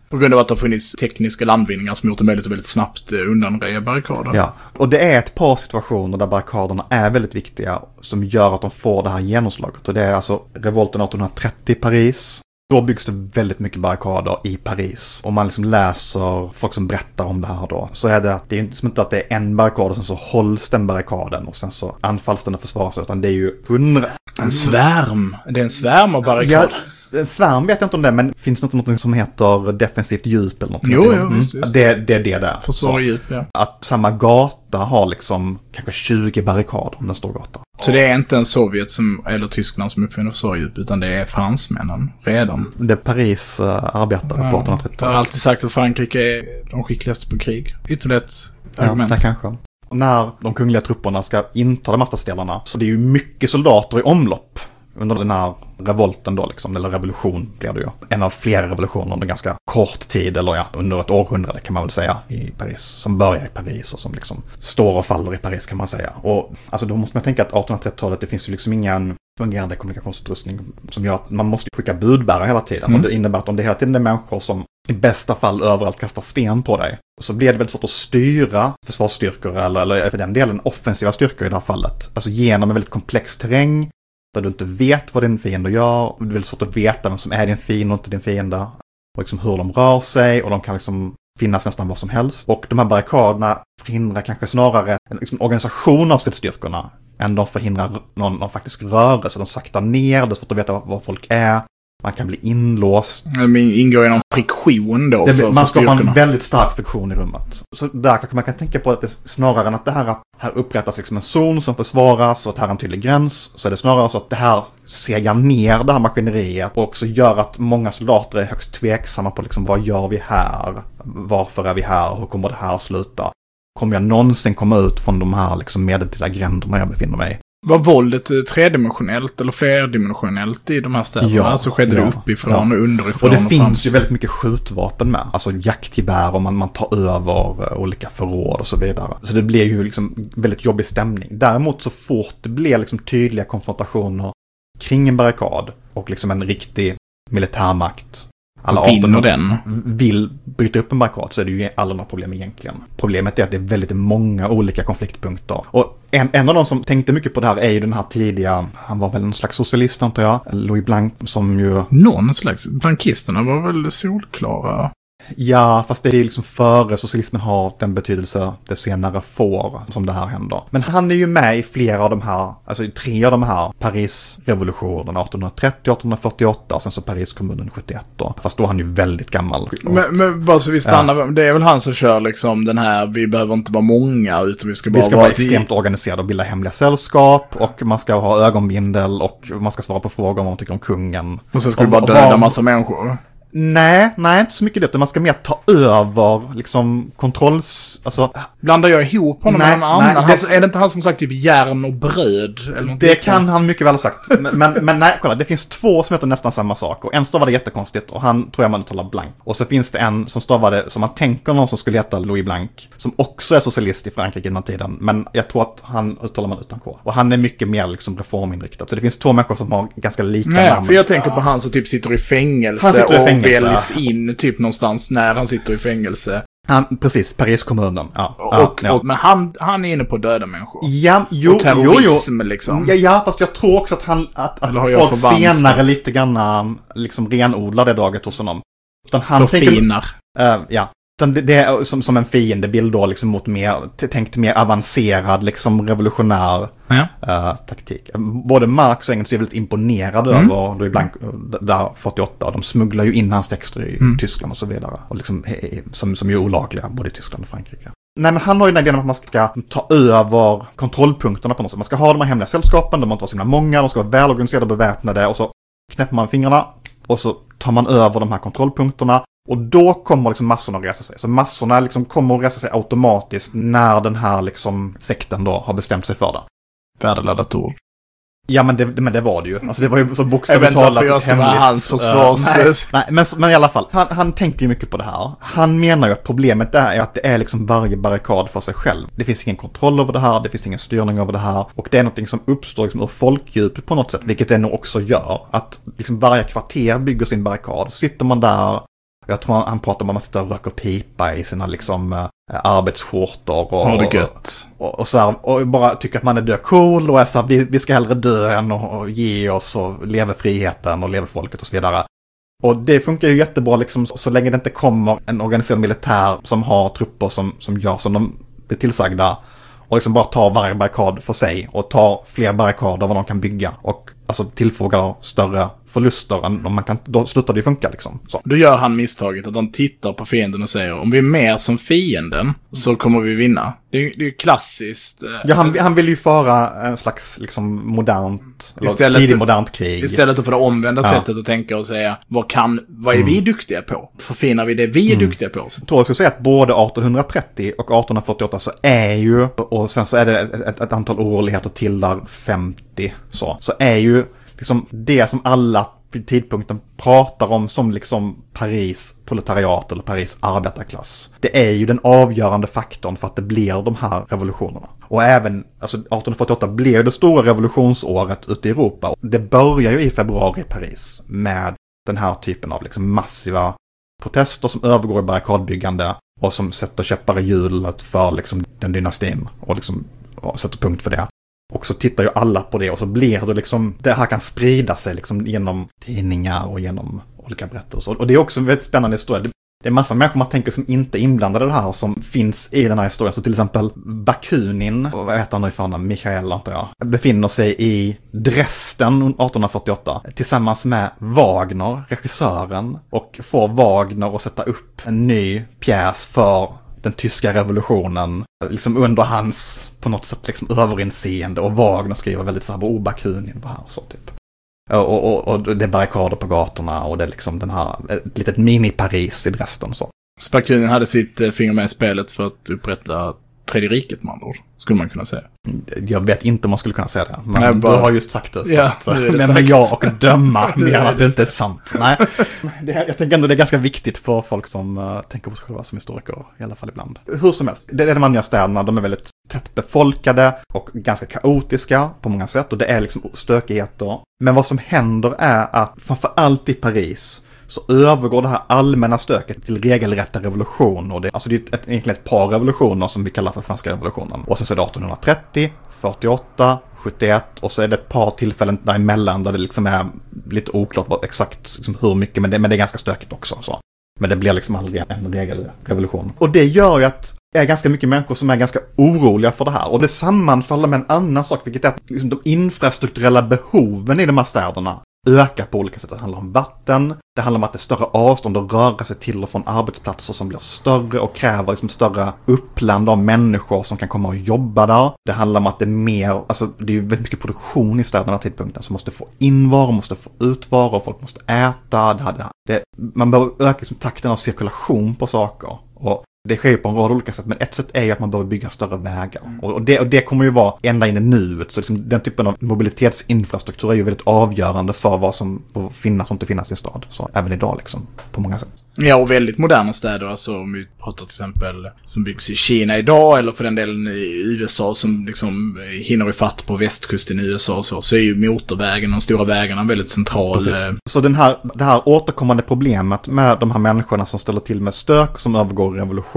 På grund av att det har funnits tekniska landvinningar som gjort det möjligt att väldigt snabbt eh, undanröja barrikader. Ja, och det är ett par situationer där barrikaderna är väldigt viktiga som gör att de får det här genomslaget. Och det är alltså revolten 1830 i Paris, då byggs det väldigt mycket barrikader i Paris. Om man liksom läser folk som berättar om det här då. Så är det att det är inte som inte att det är en barrikad och sen så hålls den barrikaden och sen så anfalls den och försvaras. Utan det är ju hundra... En svärm. Det är en svärm av barrikad. Ja, en svärm vet jag inte om det men finns det inte något som heter defensivt djup eller något? Jo, jo, mm. visst, visst. Det, det är det där. Försvar djup, ja. Att samma gata har liksom kanske 20 barrikader om den står gata. Så det är inte en Sovjet som, eller Tyskland som uppfinner försvarsdjup, utan det är fransmännen redan. Det är Paris uh, arbetare ja, på 1830-talet. Jag har alltid sagt att Frankrike är de skickligaste på krig. Ytterligare ett argument. Ja, det kanske. När de kungliga trupperna ska inta de här ställena. så det är ju mycket soldater i omlopp under den här revolten då liksom, eller revolution blir det ju. En av flera revolutioner under ganska kort tid, eller ja, under ett århundrade kan man väl säga i Paris. Som börjar i Paris och som liksom står och faller i Paris kan man säga. Och alltså då måste man tänka att 1830-talet, det finns ju liksom ingen fungerande kommunikationsutrustning som gör att man måste skicka budbärare hela tiden. Mm. Och det innebär att om det hela tiden är människor som i bästa fall överallt kastar sten på dig, så blir det väldigt svårt att styra försvarsstyrkor eller, eller för den delen offensiva styrkor i det här fallet. Alltså genom en väldigt komplex terräng där du inte vet vad din fiende gör. Det är väldigt svårt att veta vem som är din fiende och inte din fiende. Och liksom hur de rör sig och de kan liksom finnas nästan var som helst. Och de här barrikaderna förhindrar kanske snarare en liksom organisation av stridsstyrkorna än de förhindrar någon, någon faktisk rörelse. De saktar ner, det är svårt att veta var folk är. Man kan bli inlåst. Det ingår i någon friktion då det, för, Man skapar en väldigt stark friktion i rummet. Så där kanske man kan tänka på att det snarare än att det här, att här upprättas liksom en zon som försvaras och att här är en tydlig gräns. Så är det snarare så att det här segar ner det här maskineriet och också gör att många soldater är högst tveksamma på liksom vad gör vi här? Varför är vi här? Hur kommer det här sluta? Kommer jag någonsin komma ut från de här liksom medeltida gränderna jag befinner mig i? Var våldet tredimensionellt eller flerdimensionellt i de här städerna? Ja, alltså skedde ja, det uppifrån ja. och underifrån? Och det och finns ju väldigt mycket skjutvapen med. Alltså jaktgevär och man, man tar över eh, olika förråd och så vidare. Så det blir ju liksom väldigt jobbig stämning. Däremot så fort det blir liksom tydliga konfrontationer kring en barrikad och liksom en riktig militärmakt alla vinner den. vill bryta upp en barrikad så är det ju aldrig några problem egentligen. Problemet är att det är väldigt många olika konfliktpunkter. Och en, en av de som tänkte mycket på det här är ju den här tidiga, han var väl en slags socialist antar jag, Louis Blanc som ju... Någon slags, blankisterna var väl solklara? Ja, fast det är liksom före socialismen har den betydelse det senare får som det här händer. Men han är ju med i flera av de här, alltså i tre av de här Parisrevolutionerna, 1830, 1848 och sen så Pariskommunen 71 då. Fast då är han ju väldigt gammal. Men, men bara så vi stannar, det är väl han som kör liksom den här, vi behöver inte vara många utan vi ska bara Vi ska vara vara extremt organiserade och bilda hemliga sällskap och man ska ha ögonbindel och man ska svara på frågor om vad man tycker om kungen. Och sen ska vi Och bara vad- döda vad- massa människor. Nej, nej inte så mycket det, utan man ska mer ta över liksom kontrolls... Alltså, Blandar jag ihop honom Nej, med någon nej, annan? det- Han, är det inte han som sagt typ järn och bröd? Eller det kan han mycket väl ha sagt. Men, men, men nej, kolla, det finns två som heter nästan samma sak. Och en stavade jättekonstigt och han tror jag man uttalar blank. Och så finns det en som stavade, som man tänker någon som skulle heta Louis Blanc. Som också är socialist i Frankrike i den här tiden. Men jag tror att han uttalar man utan K. Och han är mycket mer liksom reforminriktad. Så det finns två människor som har ganska lika Nej, namn. för jag tänker på han som typ sitter i fängelse, Han sitter i och väljs in typ någonstans när han sitter i fängelse. Han, precis, Pariskommunen. Ja, Och, ja, och, men han, han är inne på döda människor. Ja, jo, och jo, jo. terrorism liksom. Ja, ja, fast jag tror också att han, att, att folk senare lite grann liksom renodlar det draget hos honom. Utan han tänker, Förfinar. Eh, ja. Det, det är som, som en fiendebild då liksom mot mer, tänkt mer avancerad liksom revolutionär Ja. eh, taktik. Både Marx och Engels är väldigt imponerade Mm. över eh, d- där 48. Och de smugglar ju in hans texter i Mm. Tyskland och så vidare. Och liksom, som, som är olagliga både i Tyskland och Frankrike. Nej men han har ju den idén om att man ska ta över kontrollpunkterna på något sätt. Man ska ha de här hemliga sällskapen, de har inte vara så himla många, de ska vara välorganiserade och beväpnade och så knäpper man fingrarna och så tar man över de här kontrollpunkterna. Och då kommer liksom massorna att resa sig. Så massorna liksom kommer att resa sig automatiskt när den här liksom sekten då har bestämt sig för det. Värdeladdat ord. Ja men det, men det var det ju. Alltså det var ju så Jag vet bokstavligt inte talat jag ska vara hemligt. hans försvars- Eh, nej, nej, men, men i alla fall. Han, han tänker ju mycket på det här. Han menar ju att problemet är att det är liksom varje barrikad för sig själv. Det finns ingen kontroll över det här, det finns ingen styrning över det här. Och det är någonting som uppstår liksom ur folkdjupet på något sätt, vilket det nog också gör. Att liksom varje kvarter bygger sin barrikad. Sitter man där jag tror han, han pratar om att man sitter och röker pipa i sina liksom äh, arbetsskjortor. Och, det gött. och, och, så här, och bara tycker att man är dö cool och är så här, vi, vi ska hellre dö än och ge oss och leva friheten och leva folket och så vidare. Och det funkar ju jättebra liksom så, länge det inte kommer en organiserad militär som har trupper som, som gör som de blir tillsagda. Och liksom bara tar varje barrikad för sig och tar fler barrikader vad de kan bygga. Och alltså tillfogar större förluster man kan, då slutar det ju funka liksom. Så. Då gör han misstaget att han tittar på fienden och säger om vi är mer som fienden så kommer vi vinna. Det är ju klassiskt. eh, Ja, han, han vill ju föra en slags liksom modernt, Istället- tidigt modernt krig. Istället för det omvända Ja. sättet att tänka och säga vad kan, vad är vi duktiga på? Förfinar vi det vi är duktiga på? Så- Jag tror jag skulle säga att både 1830 och 1848 så är ju, och sen så är det ett, ett, ett antal oroligheter till där 50 så, så är ju liksom det som alla vid tidpunkten pratar om som liksom Paris proletariat eller Paris arbetarklass. Det är ju den avgörande faktorn för att det blir de här revolutionerna. Och även, alltså 1848 blir det stora revolutionsåret ute i Europa. Det börjar ju i februari i Paris med den här typen av liksom massiva protester som övergår i barrikadbyggande och som sätter käppar i hjulet för liksom den dynastin och liksom och sätter punkt för det. Och så tittar ju alla på det och så blir det liksom, det här kan sprida sig liksom genom tidningar och genom olika berättelser. Och det är också en väldigt spännande historia. Det- är massa människor man tänker som inte är inblandade i det här som finns i den här historien. Så till exempel Bakunin, vad heter han nu i förnamn? Mikael antar jag, befinner sig i Dresden 1848 tillsammans med Wagner, regissören, och får Wagner att sätta upp en ny pjäs för den tyska revolutionen, liksom under hans, på något sätt, liksom överinseende. Och Wagner skriver väldigt så här, oh, Bakunin var här och så typ. Och, och, och det är barrikader på gatorna och det är liksom den här, ett litet mini-Paris i Dresden och så. Bakunin hade sitt eh, finger med i spelet för att upprätta Tredje riket med andra ord. Skulle man kunna säga. Jag vet inte om man skulle kunna säga det, men Nej, bara- du har just sagt det. Så, Ja, så. det Men jag och döma (laughs) än att det inte är sant. Nej, det, jag tänker ändå det är ganska viktigt för folk som uh, tänker på sig själva som historiker, i alla fall ibland. Hur som helst, det är de nya städerna, de är väldigt tätt befolkade och ganska kaotiska på många sätt och det är liksom stökigheter. Men vad som händer är att framför allt i Paris så övergår det här allmänna stöket till regelrätta revolutioner. Det, alltså det är ett, egentligen ett par revolutioner som vi kallar för franska revolutionen. Och sen så är det 1830, 48, 71 och så är det ett par tillfällen däremellan där det liksom är lite oklart exakt liksom hur mycket, men det, men det är ganska stökigt också. Så. Men det blir liksom aldrig en regelrevolution. Och det gör ju att det är ganska mycket människor som är ganska oroliga för det här. Och det sammanfaller med en annan sak, vilket är att liksom de infrastrukturella behoven i de här städerna ökar på olika sätt. Det handlar om vatten, det handlar om att det är större avstånd att röra sig till och från arbetsplatser som blir större och kräver liksom större uppland av människor som kan komma och jobba där. Det handlar om att det är mer, alltså det är ju väldigt mycket produktion i städerna den här tidpunkten som måste få in varor, måste få ut varor, folk måste äta. Det, det, det, man behöver öka liksom takten av cirkulation på saker. Och det sker ju på en rad olika sätt, men ett sätt är ju att man behöver bygga större vägar. Mm. Och, det, och det kommer ju vara ända in i nuet, så liksom den typen av mobilitetsinfrastruktur är ju väldigt avgörande för vad som får finnas och inte finnas i en stad. Så även idag liksom, på många sätt. Ja, och väldigt moderna städer, alltså om vi pratar till exempel som byggs i Kina idag, eller för den delen i USA som liksom hinner ifatt på västkusten i USA och så, så är ju motorvägen och de stora vägarna väldigt central. Precis. Eh, så den här, det här återkommande problemet med de här människorna som ställer till med stök, som övergår i revolution,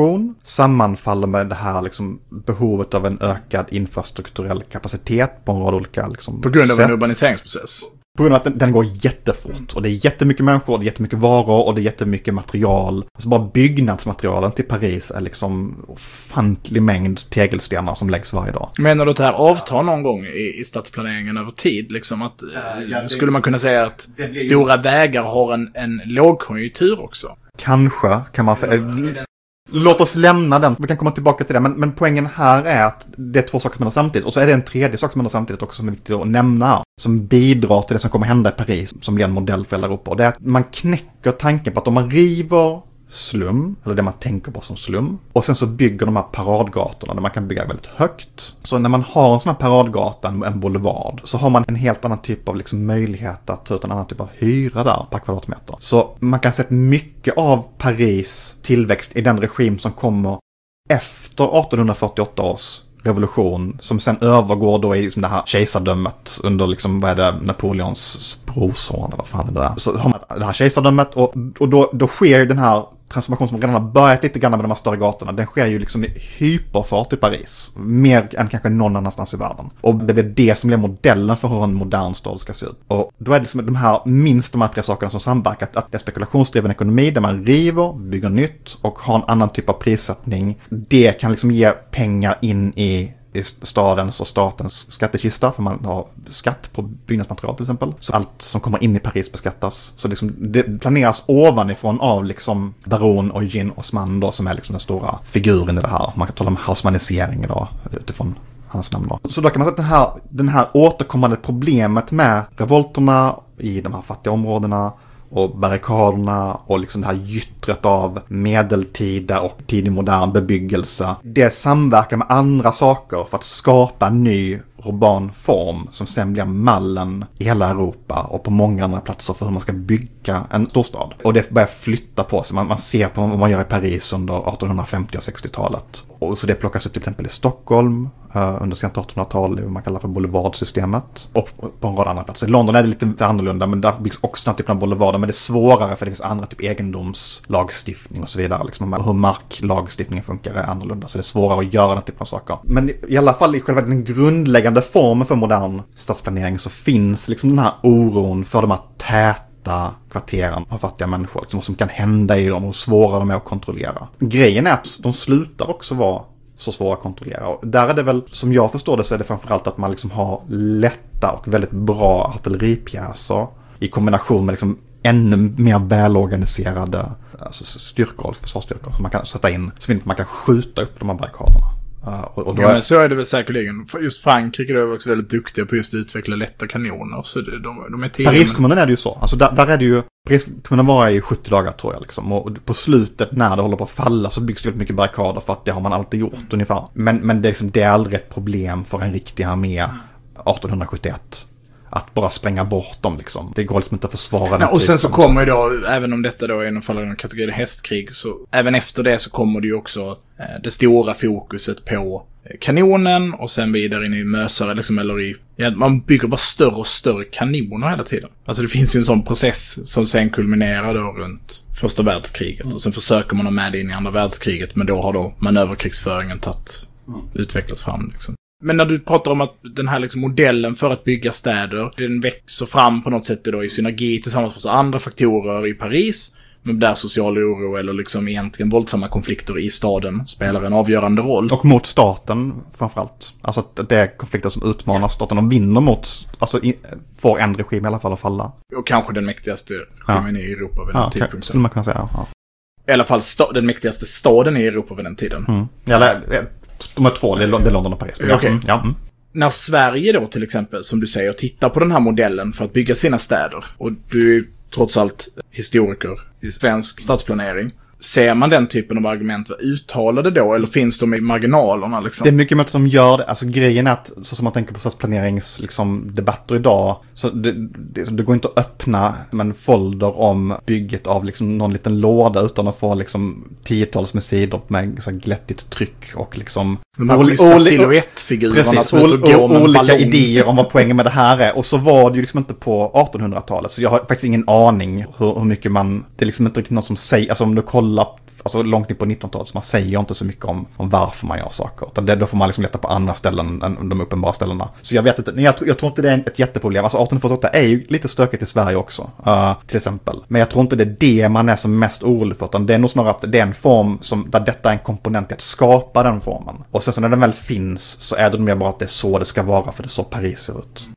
sammanfaller med det här liksom behovet av en ökad infrastrukturell kapacitet på en rad olika liksom, På grund av sätt. en urbaniseringsprocess. På grund av att den, den, går jättefort. Och det är jättemycket människor, det är jättemycket varor och det är jättemycket material. Alltså bara byggnadsmaterialen till Paris är liksom ofantlig mängd tegelstenar som läggs varje dag. Menar du att det här avtar någon gång i, i stadsplaneringen över tid? Liksom att, ja, det, skulle man kunna säga att stora vägar har en, en lågkonjunktur också? Kanske, kan man säga. Låt oss lämna den, vi kan komma tillbaka till det. Men, men poängen här är att det är två saker som händer samtidigt. Och så är det en tredje sak som händer samtidigt också som är viktigt att nämna. Som bidrar till det som kommer hända i Paris, som blir en modell för hela Europa. Och det är att man knäcker tanken på att om man river slum, eller det man tänker på som slum. Och sen så bygger de här paradgatorna där man kan bygga väldigt högt. Så när man har en sån här paradgata, en boulevard, så har man en helt annan typ av liksom möjlighet att ta ut en annan typ av hyra där per kvadratmeter. Så man kan se mycket av Paris tillväxt i den regim som kommer efter 1848 års revolution som sen övergår då i liksom det här kejsardömet under liksom, vad är det, Napoleons brorson eller vad fan det är. Så har man det här kejsardömet och, och då, då sker den här transformation som redan har börjat lite grann med de här större gatorna, den sker ju liksom i hyperfart i Paris. Mer än kanske någon annanstans i världen. Och det blir det som blir modellen för hur en modern stad ska se ut. Och då är det liksom de här, minst de här tre sakerna som samverkar. Att det är spekulationsdriven ekonomi där man river, bygger nytt och har en annan typ av prissättning. Det kan liksom ge pengar in i i stadens och statens skattekista, för man har skatt på byggnadsmaterial till exempel. Så allt som kommer in i Paris beskattas. Så liksom, det planeras ovanifrån av liksom baron och Gin Osman då, som är liksom den stora figuren i det här. Man kan tala om hausmanisering idag utifrån hans namn då. Så då kan man säga att den här, den här återkommande problemet med revolterna i de här fattiga områdena och barrikaderna och liksom det här gyttret av medeltida och tidig modern bebyggelse. Det samverkar med andra saker för att skapa en ny urban form som sen blir mallen i hela Europa och på många andra platser för hur man ska bygga en storstad. Och det börjar flytta på sig. Man, man ser på vad man gör i Paris under 1850 och 60-talet. Och så det plockas upp till exempel i Stockholm uh, under sent 1800-tal, det man kallar för boulevardsystemet. Och på en rad andra platser. I London är det lite annorlunda, men där byggs också den typen av boulevarder. Men det är svårare för det finns andra typ egendomslagstiftning och så vidare. Liksom, hur marklagstiftningen funkar är annorlunda, så det är svårare att göra den typen av saker. Men i alla fall i själva den grundläggande formen för modern stadsplanering så finns liksom den här oron för de här täta kvarteren av fattiga människor. Liksom, vad som kan hända i dem och hur svåra de är att kontrollera. Grejen är att de slutar också vara så svåra att kontrollera. Och där är det väl, som jag förstår det, så är det framförallt att man liksom har lätta och väldigt bra artilleripjäser i kombination med liksom ännu mer välorganiserade alltså styrkor, försvarsstyrkor som man kan sätta in så att man kan skjuta upp de här barrikaderna. Uh, och, och ja, men så är det väl säkerligen. Just Frankrike är också väldigt duktiga på just att utveckla lätta kanoner. Så det, de, de är Pariskommunen är det ju så. Alltså där, där är det ju, Pariskommunen var i 70 dagar tror jag liksom. Och på slutet när det håller på att falla så byggs det väldigt mycket barrikader för att det har man alltid gjort mm. ungefär. Men, men det, är liksom, det är aldrig ett problem för en riktig armé 1871 att bara spränga bort dem liksom. Det går liksom inte att försvara ja, Och sen så kommer ju då, även om detta då är en fall kategori hästkrig, så även efter det så kommer det ju också eh, det stora fokuset på eh, kanonen och sen vidare in i mösare liksom, eller i... Ja, man bygger bara större och större kanoner hela tiden. Alltså det finns ju en sån process som sen kulminerar då runt första världskriget. Mm. Och sen försöker man ha med det in i andra världskriget, men då har då manöverkrigsföringen tagit, mm. utvecklats fram liksom. Men när du pratar om att den här liksom modellen för att bygga städer, den växer fram på något sätt då i synergi tillsammans med andra faktorer i Paris. Men där social oro eller liksom egentligen våldsamma konflikter i staden spelar en avgörande roll. Och mot staten framförallt. Alltså att det är konflikter som utmanar staten. De vinner mot, alltså i, får en regim i alla fall att falla. Och kanske den mäktigaste regimen i Europa vid den Ja, tidpunkten. skulle man kunna säga. Ja. I alla fall den mäktigaste staden i Europa vid den tiden. Mm. Eller, de är två, det är London och Paris. Ja, okej. mm, ja, mm. När Sverige då till exempel, som du säger, tittar på den här modellen för att bygga sina städer. Och du är trots allt historiker i svensk stadsplanering. Ser man den typen av argument uttalade då, eller finns de i marginalerna liksom? Det är mycket möjligt att de gör det. Alltså grejen är att, så som man tänker på stadsplanerings liksom, debatter idag, så det, det, det går inte att öppna en folder om bygget av liksom, någon liten låda utan att få liksom, tiotals med sidor med så här, glättigt tryck och liksom... De här schyssta oli- silhuettfigurerna Precis, som ol- med en olika ballong. idéer om vad poängen med det här är. Och så var det ju liksom inte på 1800-talet. Så jag har faktiskt ingen aning hur, hur mycket man... Det är liksom inte riktigt någon som säger... Alltså om du kollar alltså långt in på 1900-talet, så man säger inte så mycket om, om varför man gör saker. Utan det, då får man liksom leta på andra ställen än de uppenbara ställena. Så jag vet inte, nej, jag, tror- jag tror inte det är ett jätteproblem. Alltså 1848 är ju lite stökigt i Sverige också, uh, till exempel. Men jag tror inte det är det man är som mest orolig för, utan det är nog snarare att det är en form som, där detta är en komponent i att skapa den formen. Och sen så när den väl finns så är det mer bara att det är så det ska vara, för det är så Paris ser ut.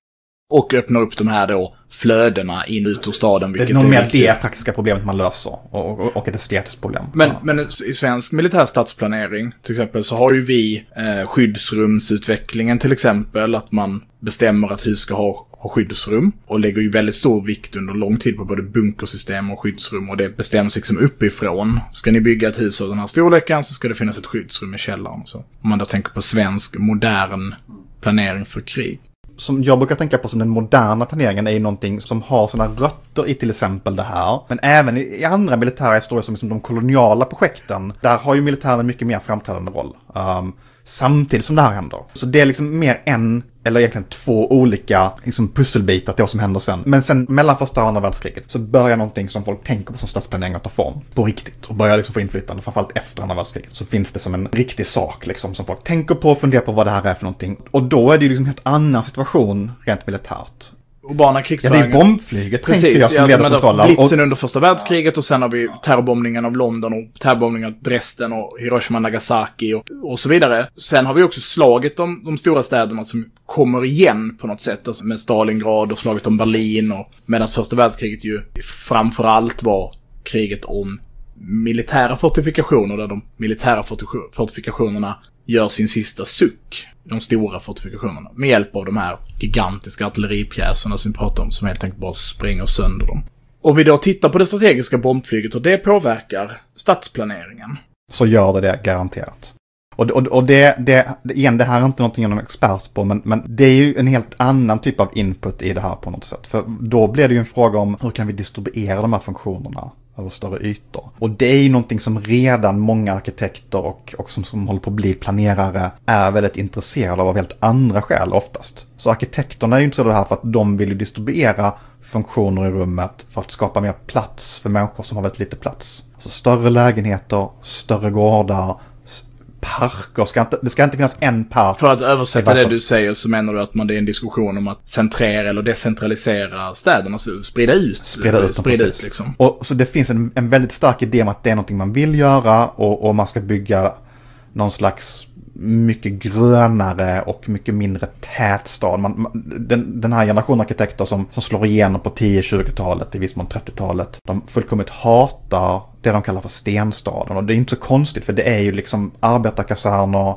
Och öppnar upp de här då flödena in ut ur staden. Det är nog mer det praktiska problemet man löser, och, och, och ett estetiskt problem. Men, Ja. men i svensk militär stadsplanering till exempel så har ju vi eh, skyddsrumsutvecklingen till exempel. Att man bestämmer att hus ska ha, ha skyddsrum. Och lägger ju väldigt stor vikt under lång tid på både bunkersystem och skyddsrum. Och det bestäms liksom uppifrån. Ska ni bygga ett hus av den här storleken så ska det finnas ett skyddsrum i källaren. Så. Om man då tänker på svensk modern planering för krig som jag brukar tänka på som den moderna planeringen är ju någonting som har sina rötter i till exempel det här. Men även i, andra militära historier som liksom de koloniala projekten, där har ju militären en mycket mer framträdande roll. Um, samtidigt som det här händer. Så det är liksom mer en, eller egentligen två olika liksom pusselbitar till vad som händer sen. Men sen mellan första och andra världskriget så börjar någonting som folk tänker på som stadsplanering att ta form på riktigt. Och börjar liksom få inflytande, framförallt efter andra världskriget. Så finns det som en riktig sak liksom som folk tänker på och funderar på vad det här är för någonting. Och då är det ju liksom en helt annan situation rent militärt. Urbana Ja, det krigsföringen. är bombflyget tänker jag som ja, leder centrala. Blitzen under första världskriget och sen har vi terrorbombningen av London och terrorbombningen av Dresden och Hiroshima, Nagasaki och, och så vidare. Sen har vi också slaget om de stora städerna som kommer igen på något sätt. Alltså med Stalingrad och slaget om Berlin och medan första världskriget ju framförallt var kriget om militära fortifikationer där de militära fortifikationerna gör sin sista suck. De stora fortifikationerna. Med hjälp av de här gigantiska artilleripjäserna som vi pratar om som helt enkelt bara spränger sönder dem. Om vi då tittar på det strategiska bombflyget och det påverkar stadsplaneringen. så gör det det garanterat. Och, och, och det, det, igen, det här är inte någonting jag är någon expert på, men, men det är ju en helt annan typ av input i det här på något sätt. För då blir det ju en fråga om hur kan vi distribuera de här funktionerna över större ytor. Och det är ju någonting som redan många arkitekter och, och som, som håller på att bli planerare är väldigt intresserade av av helt andra skäl oftast. Så arkitekterna är ju intresserade av det här för att de vill ju distribuera funktioner i rummet för att skapa mer plats för människor som har väldigt lite plats. Alltså större lägenheter, större gårdar, parker. Ska inte, det ska inte finnas en park. För att översätta Det du säger så menar du att man, det är en diskussion om att centrera eller decentralisera städerna, så sprida ut. Sprida ut sprida ut liksom. Och så det finns en, en väldigt stark idé om att det är någonting man vill göra och, och man ska bygga någon slags mycket grönare och mycket mindre tät stad. Man, man, den, den här generationen arkitekter som, som slår igenom på 10-20-talet, i viss mån 30-talet, de fullkomligt hatar det de kallar för stenstaden. Och det är inte så konstigt för det är ju liksom arbetarkaserner,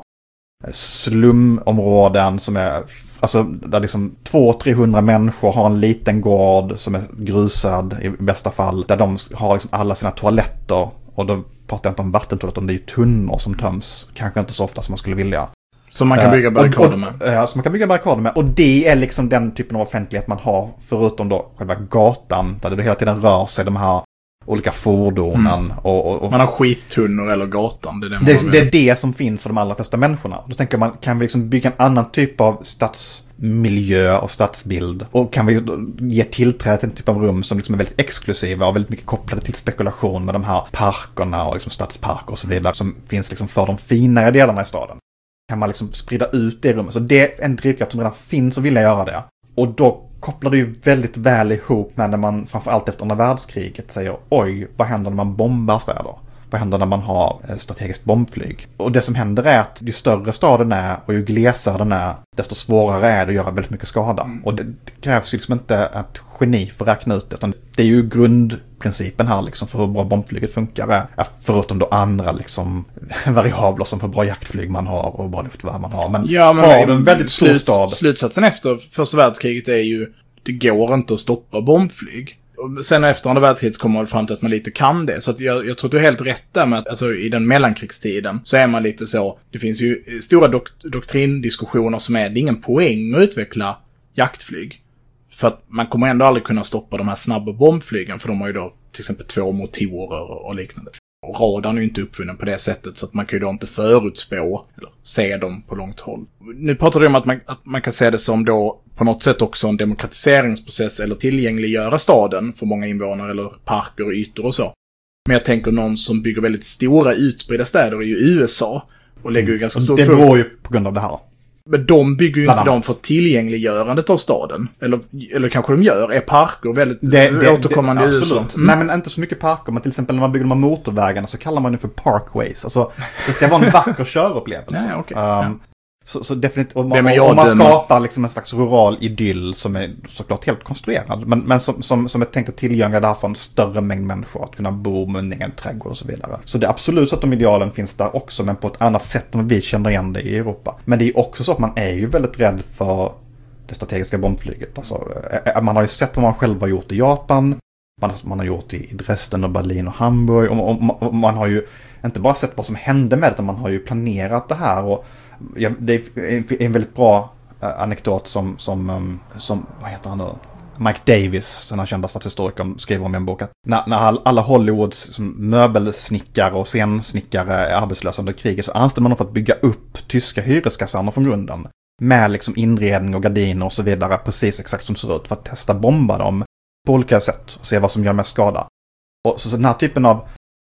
slumområden som är, alltså där liksom 200-300 människor har en liten gård som är grusad i bästa fall. Där de har liksom alla sina toaletter och då pratar jag inte om vattentoaletter, det är ju tunnor som töms. Kanske inte så ofta som man skulle vilja. Som man kan bygga Eh, barrikader och- med. Ja, som man kan bygga barrikader med. Och det är liksom den typen av offentlighet man har, förutom då själva gatan, där det hela tiden rör sig de här olika fordonen. Och, och, och Mm. Man har skittunnor eller gatan. Det är det det, det är det som finns för de allra flesta människorna. Då tänker man, kan vi liksom bygga en annan typ av stadsmiljö och stadsbild? Och kan vi ge tillträde till en typ av rum som liksom är väldigt exklusiva och väldigt mycket kopplade till spekulation med de här parkerna och liksom stadsparker och så vidare som finns liksom för de finare delarna i staden. Kan man liksom sprida ut det rummet? Så det är en drivkraft som redan finns och vilja göra det. Och då kopplar det ju väldigt väl ihop med när man framförallt efter andra världskriget säger oj, vad händer när man bombar städer? Vad händer när man har eh, strategiskt bombflyg? Och det som händer är att ju större staden är och ju glesare den är, desto svårare är det att göra väldigt mycket skada. Mm. Och det, det krävs ju liksom inte ett geni för att räkna ut det, utan det är ju grundprincipen här liksom för hur bra bombflyget funkar. Förutom då andra liksom (laughs) variabler som hur bra jaktflyg man har och hur bra luftvärn man har. Men, ja, men har du en väldigt stor stad. Slutsatsen efter första världskriget är ju det går inte att stoppa bombflyg. Sen efter andra världskriget kommer man fram till att man lite kan det. Så att jag, jag tror att du är helt rätt där med att alltså, i den mellankrigstiden så är man lite så. Det finns ju stora dok doktrindiskussioner som är, det är ingen poäng att utveckla jaktflyg. För att man kommer ändå aldrig kunna stoppa de här snabba bombflygen för de har ju då till exempel två motorer och liknande. Radarn är ju inte uppfunnen på det sättet så att man kan ju då inte förutspå eller se dem på långt håll. Nu pratar du om att man, att man kan se det som då på något sätt också en demokratiseringsprocess eller tillgängliggöra staden för många invånare eller parker och ytor och så. Men jag tänker någon som bygger väldigt stora utspridda städer är ju USA. Och lägger ju ganska stor Det beror ju på grund av det här. Men de bygger ju Bland inte annat. dem för tillgängliggörandet av staden. Eller, eller kanske de gör. Är parker väldigt Det, det, återkommande det, i USA? absolut. Mm. Nej men inte så mycket parker, men till exempel när man bygger de här motorvägarna så kallar man det för parkways. Alltså, det ska vara en vacker (laughs) körupplevelse. Nej, okej. Um, Ja. Så, så definitivt, Det man, och man skapar liksom en slags rural idyll som är såklart helt konstruerad. Men, men som, som, som är tänkt att tillgängliggöra det här för en större mängd människor. Att kunna bo med en egen trädgård och så vidare. Så det är absolut så att de idealen finns där också, men på ett annat sätt än vi känner igen det i Europa. Men det är också så att man är ju väldigt rädd för det strategiska bombflyget. Alltså, eh, man har ju sett vad man själv har gjort i Japan. Man, man har gjort i Dresden och Berlin och Hamburg. Och, och, och man har ju inte bara sett vad som hände med det, utan man har ju planerat det här. Och ja, det är en väldigt bra eh, anekdot som, som, ehm, som, vad heter han nu? Mike Davis, den här kända statshistorikern, skriver om i en bok att när, när alla Hollywoods som möbelsnickare och scensnickare är arbetslösa under kriget så anställer man dem för att bygga upp tyska hyreskaserner från grunden. Med liksom inredning och gardiner och så vidare, precis exakt som det ser ut, för att testa bomba dem på olika sätt och se vad som gör mest skada. Och så, så den här typen av,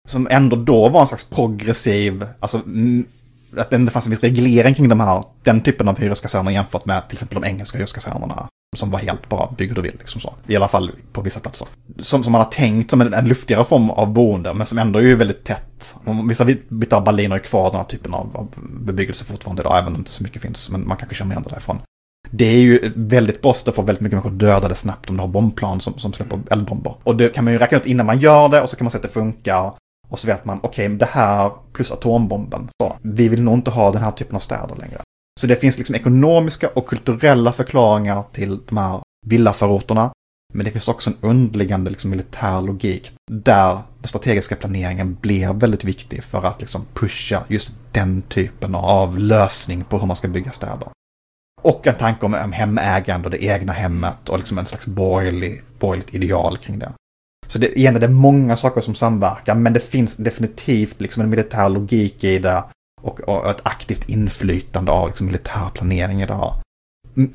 som ändå då var en slags progressiv, alltså att det fanns en viss reglering kring de här, den typen av hyreskaserner jämfört med till exempel de engelska hyreskasernerna. Som var helt bara byggd och vill, liksom så. I alla fall på vissa platser. Som, som man har tänkt som en, en luftigare form av boende, men som ändå är väldigt tätt. Vissa bitar av Berlin har ju kvar den här typen av, av bebyggelse fortfarande idag, även om inte så mycket finns. Men man kanske känner igen det därifrån. Det är ju väldigt bra för att få väldigt mycket människor dödade snabbt om du har bombplan som, som släpper eldbomber. Och det kan man ju räkna ut innan man gör det och så kan man se att det funkar. Och så vet man, okej, det här plus atombomben. Så, vi vill nog inte ha den här typen av städer längre. Så det finns liksom ekonomiska och kulturella förklaringar till de här villaförorterna. Men det finns också en underliggande liksom, militär logik där den strategiska planeringen blir väldigt viktig för att liksom, pusha just den typen av lösning på hur man ska bygga städer. Och en tanke om om hemägande och det egna hemmet och liksom en slags borgerlig, borgerligt ideal kring det. Så det, igen, det är många saker som samverkar, men det finns definitivt liksom en militär logik i det och, och ett aktivt inflytande av liksom militär planering i det här.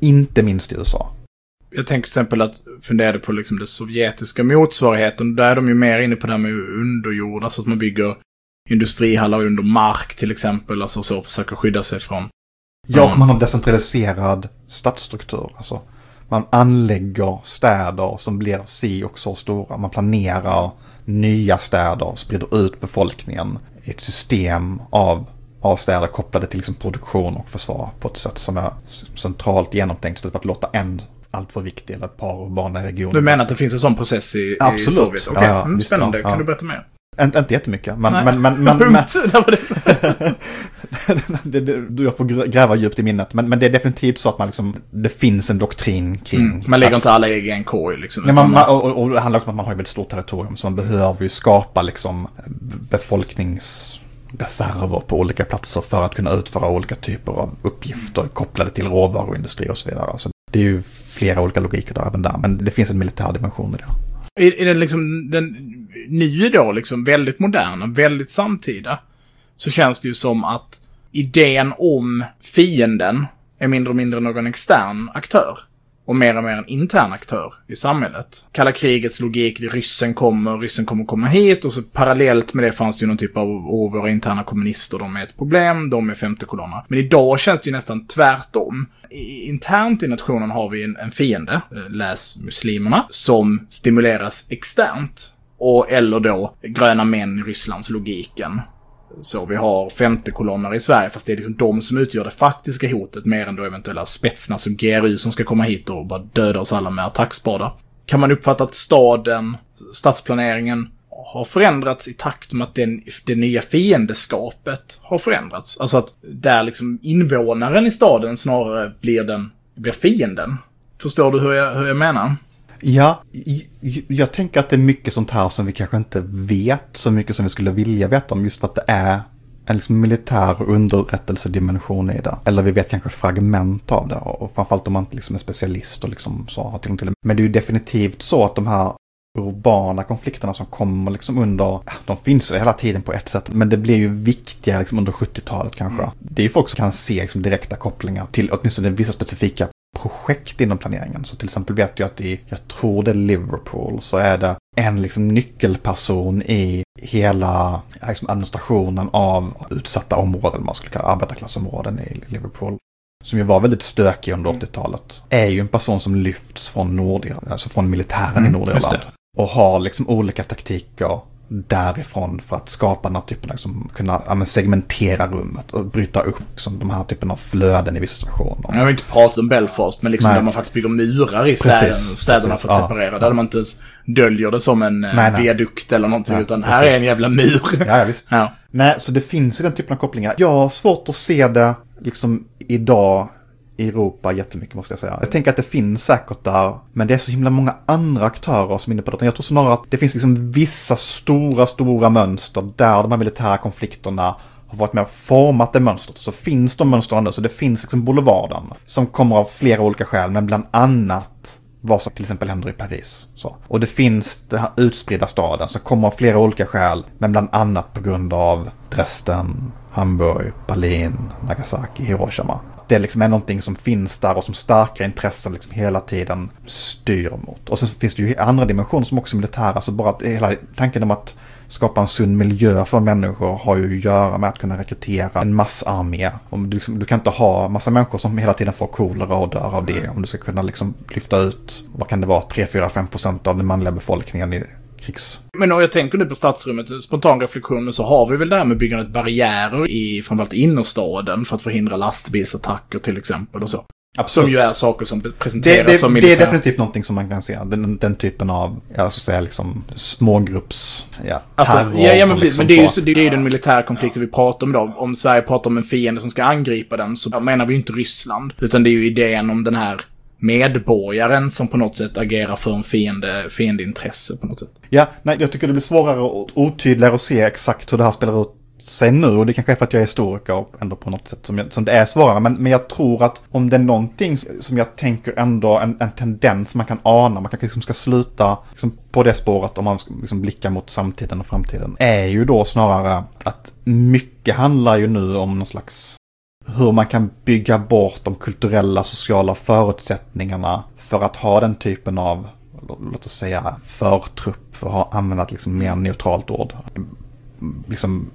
Inte minst i USA. Jag tänker till exempel att fundera på liksom den sovjetiska motsvarigheten. Där är de ju mer inne på det här med underjord, alltså att man bygger industrihallar under mark till exempel, alltså så försöker skydda sig från. Ja, och Mm. man har decentraliserad stadsstruktur. Alltså, man anlägger städer som blir si och så stora. Man planerar nya städer, sprider ut befolkningen i ett system av, av städer kopplade till liksom produktion och försvar på ett sätt som är centralt genomtänkt för att låta en alltför viktig eller ett par urbana regioner. Du menar att det finns en sån process i, Absolut. i Sovjet? Okej, Ja, ja, mm, spännande. ja, Kan du berätta mer? Inte, inte jättemycket, men... Nej. men, men, (laughs) men, (laughs) men, (laughs) det det, det, jag får grä- gräva djupt i minnet. Men, men det är definitivt så att man liksom, det finns en doktrin kring... Mm. Man lägger inte alla ägg i en korg liksom. Nej, man, man, och, och, det handlar också om att man har ett väldigt stort territorium. Så man behöver ju skapa liksom befolkningsreserver på olika platser för att kunna utföra olika typer av uppgifter kopplade till råvaruindustri och så vidare. Så det är ju flera olika logiker där även där. Men det finns en militär dimension i det. I, i den liksom, den nu då liksom väldigt moderna, väldigt samtida, så känns det ju som att idén om fienden är mindre och mindre någon extern aktör. och mer och mer en intern aktör i samhället. Kalla krigets logik, ryssen kommer, ryssen kommer komma hit och så parallellt med det fanns det ju någon typ av, åh, våra interna kommunister, de är ett problem, de är femte kolonna. Men idag känns det ju nästan tvärtom. I, internt i nationen har vi en, en fiende, eh, läs muslimerna, som stimuleras externt. Och eller då gröna män i Rysslands logiken. Så vi har femte kolonner i Sverige, fast det är liksom de som utgör det faktiska hotet mer än då eventuella spetsna som GRU som ska komma hit och bara döda oss alla med attackspadar. Kan man uppfatta att staden, stadsplaneringen, har förändrats i takt med att den, det nya fiendeskapet har förändrats? Alltså att där liksom invånaren i staden snarare blir den, blir fienden. Förstår du hur jag, hur jag menar? Ja, jag tänker att det är mycket sånt här som vi kanske inte vet så mycket som vi skulle vilja veta om just för att det är en liksom militär underrättelsedimension i det. Eller vi vet kanske fragment av det. Och framförallt om man inte liksom är specialist och liksom så har tillgång till det. Men det är ju definitivt så att de här urbana konflikterna som kommer liksom under, de finns hela tiden på ett sätt, men det blir ju viktigare liksom under 70-talet kanske. Mm. Det är ju folk som kan se liksom direkta kopplingar till åtminstone vissa specifika projekt inom planeringen. Så till exempel vet jag att i, jag tror det är Liverpool, så är det en liksom nyckelperson i hela liksom administrationen av utsatta områden, man skulle kalla arbetarklassområden i Liverpool. Som ju var väldigt stökig under 80-talet. Mm. Är ju en person som lyfts från Nordirland, alltså från militären mm, i Nordirland. Och har liksom olika taktiker därifrån för att skapa den här typen av, liksom, kunna ja, segmentera rummet och bryta upp liksom, de här typen av flöden i vissa situationer. Jag har inte pratat om Belfast, men liksom där man faktiskt bygger murar i städerna, precis, städerna precis, för att ja. separera. Där man inte ens döljer det som en nej, nej. viadukt eller någonting, ja, utan precis. här är en jävla mur. Ja, visst. (laughs) Ja. Nej, så det finns ju den typen av kopplingar. Jag har svårt att se det liksom idag i Europa jättemycket måste jag säga. Jag tänker att det finns säkert där, men det är så himla många andra aktörer som är inne på det. Jag tror snarare att det finns liksom vissa stora, stora mönster där de här militära konflikterna har varit med och format det mönstret. Så finns de mönstren nu, så det finns liksom boulevarden som kommer av flera olika skäl, men bland annat vad som till exempel händer i Paris. Så. Och det finns den här utspridda staden som kommer av flera olika skäl, men bland annat på grund av Dresden, Hamburg, Berlin, Nagasaki, Hiroshima det liksom är någonting som finns där och som starka intressen liksom hela tiden styr mot. Och så finns det ju andra dimensioner som också är militära, så bara att hela tanken om att skapa en sund miljö för människor har ju att göra med att kunna rekrytera en massarmé. Om du, liksom, du kan inte ha massa människor som hela tiden får kolera och dör av det. Om du ska kunna liksom lyfta ut, vad kan det vara, 3-4-5 procent av den manliga befolkningen i krigs... Men om jag tänker nu på stadsrummet, spontan reflektion, så har vi väl det här med byggandet barriärer i framförallt innerstaden för att förhindra lastbilsattacker till exempel och så. Absolut. Som ju är saker som presenteras det, det, som militär. Det är definitivt någonting som man kan se. Den, den typen av, jag ska säga liksom smågrupps, ja, terror. ja, ja, men precis. Liksom men det är ju så, det är ju den militära konflikten vi pratar om då. Om Sverige pratar om en fiende som ska angripa den så menar vi ju inte Ryssland. Utan det är ju idén om den här medborgaren som på något sätt agerar för en fiende, fiendeintresse på något sätt. Ja, nej, jag tycker det blir svårare och otydligare att se exakt hur det här spelar ut sig nu och det kanske är för att jag är historiker och ändå på något sätt som, jag, som det är svårare. Men, men jag tror att om det är någonting som jag tänker ändå en, en tendens man kan ana, man kanske liksom ska sluta liksom på det spåret om man ska liksom blicka mot samtiden och framtiden, är ju då snarare att mycket handlar ju nu om någon slags hur man kan bygga bort de kulturella sociala förutsättningarna för att ha den typen av, låt oss säga, förtrupp, för att använda ett liksom mer neutralt ord. Liksom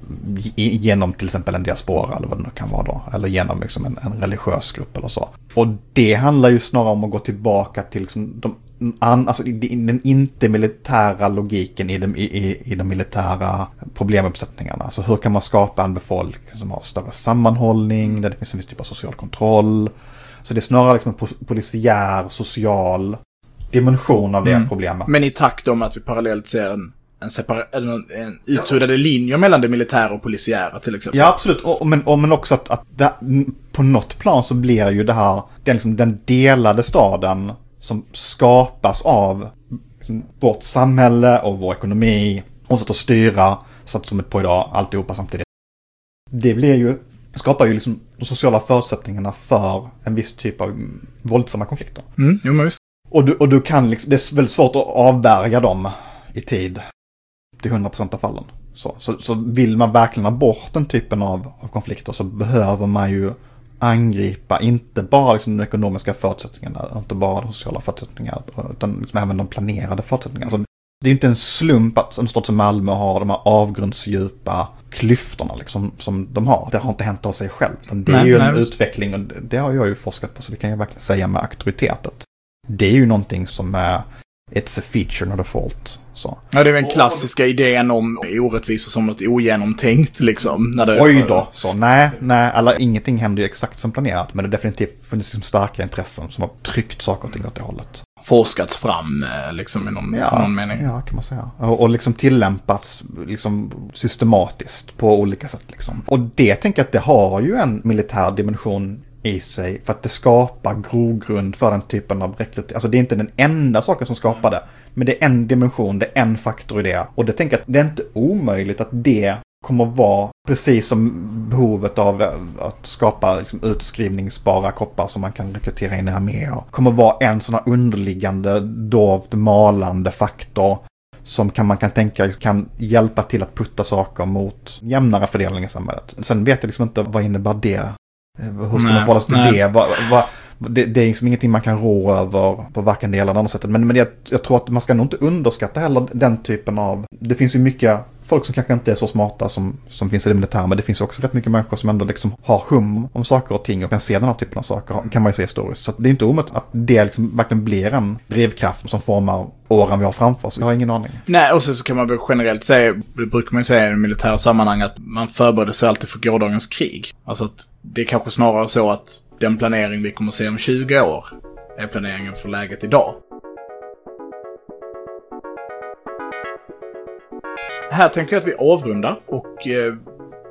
genom till exempel en diaspora eller vad det nu kan vara då. Eller genom liksom en, en religiös grupp eller så. Och det handlar ju snarare om att gå tillbaka till liksom de an, alltså den inte militära logiken i de, i, i de militära problemuppsättningarna. Alltså hur kan man skapa en befolkning som har större sammanhållning, där det finns en viss typ av social kontroll. Så det är snarare liksom en polisiär, social dimension av det mm. problemet. Men i takt om att vi parallellt ser en en, separa- eller en uttuddade linjer mellan det militära och polisiära till exempel. Ja, absolut. Och, men, och, men också att, att det, på något plan så blir ju det här, den, liksom, den delade staden som skapas av liksom, vårt samhälle och vår ekonomi och sätt att styra satt som ett på idag, alltihopa samtidigt. Det blir ju, skapar ju liksom de sociala förutsättningarna för en viss typ av våldsamma konflikter. Mm, jo, men visst. Och du, och du kan liksom, det är väldigt svårt att avvärja dem i tid. Till 100% av fallen. Så, så, så vill man verkligen ha bort den typen av, av konflikter så behöver man ju angripa inte bara liksom de ekonomiska förutsättningarna, inte bara de sociala förutsättningarna, utan liksom även de planerade förutsättningarna. Alltså, det är inte en slump att en stad som Malmö har de här avgrundsdjupa klyftorna liksom, som de har. Det har inte hänt av sig själv. Det är Nej, ju nej, en visst. utveckling och det har jag ju forskat på så det kan jag verkligen säga med auktoritetet. Det är ju någonting som är It's a feature, not a fault. Så. Ja, det är den klassiska idén om orättvisor som något ogenomtänkt liksom. När det, Oj då, så nej, nej, alla, ingenting händer ju exakt som planerat. Men det har definitivt funnits liksom starka intressen som har tryckt saker och ting åt det hållet. Forskats fram eh, liksom i någon, någon mening. ja, kan man säga. Och, och liksom tillämpats liksom systematiskt på olika sätt liksom. Och det tänker jag att det har ju en militär dimension i sig för att det skapar grogrund för den typen av rekrytering. Alltså det är inte den enda saken som skapar det. Men det är en dimension, det är en faktor i det. Och det tänker jag att det är inte omöjligt att det kommer att vara precis som behovet av att skapa liksom utskrivningsbara koppar som man kan rekrytera in i arméer. Kommer att vara en sån här underliggande, dovt, malande faktor som kan, man kan tänka kan hjälpa till att putta saker mot jämnare fördelning i samhället. Sen vet jag liksom inte vad innebär det? Eh, Hur ska Nej, man förhålla sig till nej. det? Vad, vad, det? Det är liksom ingenting man kan rå över på varken det eller det andra sättet. Men, men jag, jag tror att man ska nog inte underskatta heller den typen av... Det finns ju mycket folk som kanske inte är så smarta som, som finns i det militära. Men det finns också rätt mycket människor som ändå liksom har hum om saker och ting och kan se den här typen av saker. kan man ju se historiskt. Så det är inte omöjligt att det liksom verkligen blir en drivkraft som formar åren vi har framför oss. Jag har ingen aning. Nej, och sen så kan man väl generellt säga, det brukar man ju säga i militära sammanhang, att man förbereder sig alltid för gårdagens krig. Alltså att det är kanske snarare så att den planering vi kommer att se om 20 år är planeringen för läget idag. Här tänker jag att vi avrundar och eh,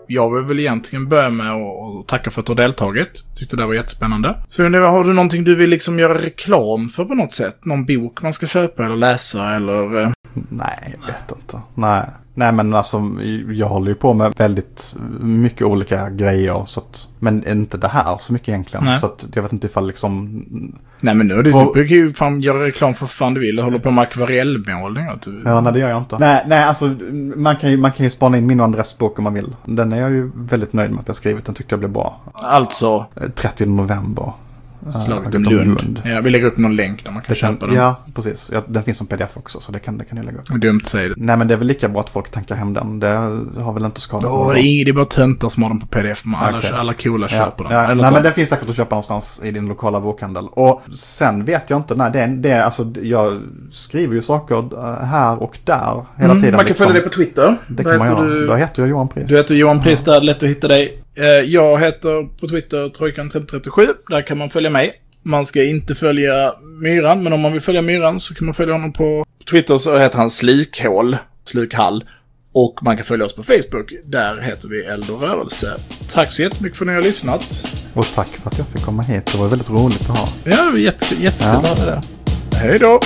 jag vill väl egentligen börja med att tacka för att du har deltagit. Tyckte det var jättespännande. Så undrar har du någonting du vill liksom göra reklam för på något sätt? Någon bok man ska köpa eller läsa eller? eh, Nej, jag vet inte. Nej. Nej men alltså jag håller ju på med väldigt mycket olika grejer. Så att, men inte det här så mycket egentligen. Nej. Så att jag vet inte ifall liksom... Nej men nu är det På- du brukar ju fan göra reklam för vad fan du vill. Du håller på med akvarellmålning. och Du... Ja, nej det gör jag inte. Nej, nej alltså man kan, ju, man kan ju spana in min och Andres bok om man vill. Den är jag ju väldigt nöjd med att jag skrivit. Den tyckte jag blev bra. Alltså, Eh, 30 november. Slaget om Lund. Ja, vi lägger upp någon länk där man kan Det kan, köpa den. ja, precis. Ja, den finns som pdf också så det kan, det kan jag lägga upp. Dumt säger det. Nej men det är väl lika bra att folk tankar hem den. Det har väl inte skadat någon. det är, det är bara töntar som har den på pdf. Men alla, Okej. alla coola Ja, köper den. ja, Eller nej så. men den finns säkert att köpa någonstans i din lokala bokhandel. Och sen vet jag inte, nej det är, det är alltså, jag skriver ju saker eh, här och där hela Mm, tiden. man kan liksom. följa dig på Twitter. Det kan man göra. du- Då heter jag Johan Pris. Du heter Johan Priest där, lätt att hitta dig. Eh, Jag heter på Twitter Trojkan3037. Där kan man följa mig. Man ska inte följa Myran, men om man vill följa Myran så kan man följa honom på Twitter så heter han Slikhål, Slukhall. Och man kan följa oss på Facebook. Där heter vi Eld och rörelse. Tack så jättemycket för att ni har lyssnat. Och tack för att jag fick komma hit. Det var väldigt roligt att ha. Ja, det var jätte, jättekul Ja. det. Hej då!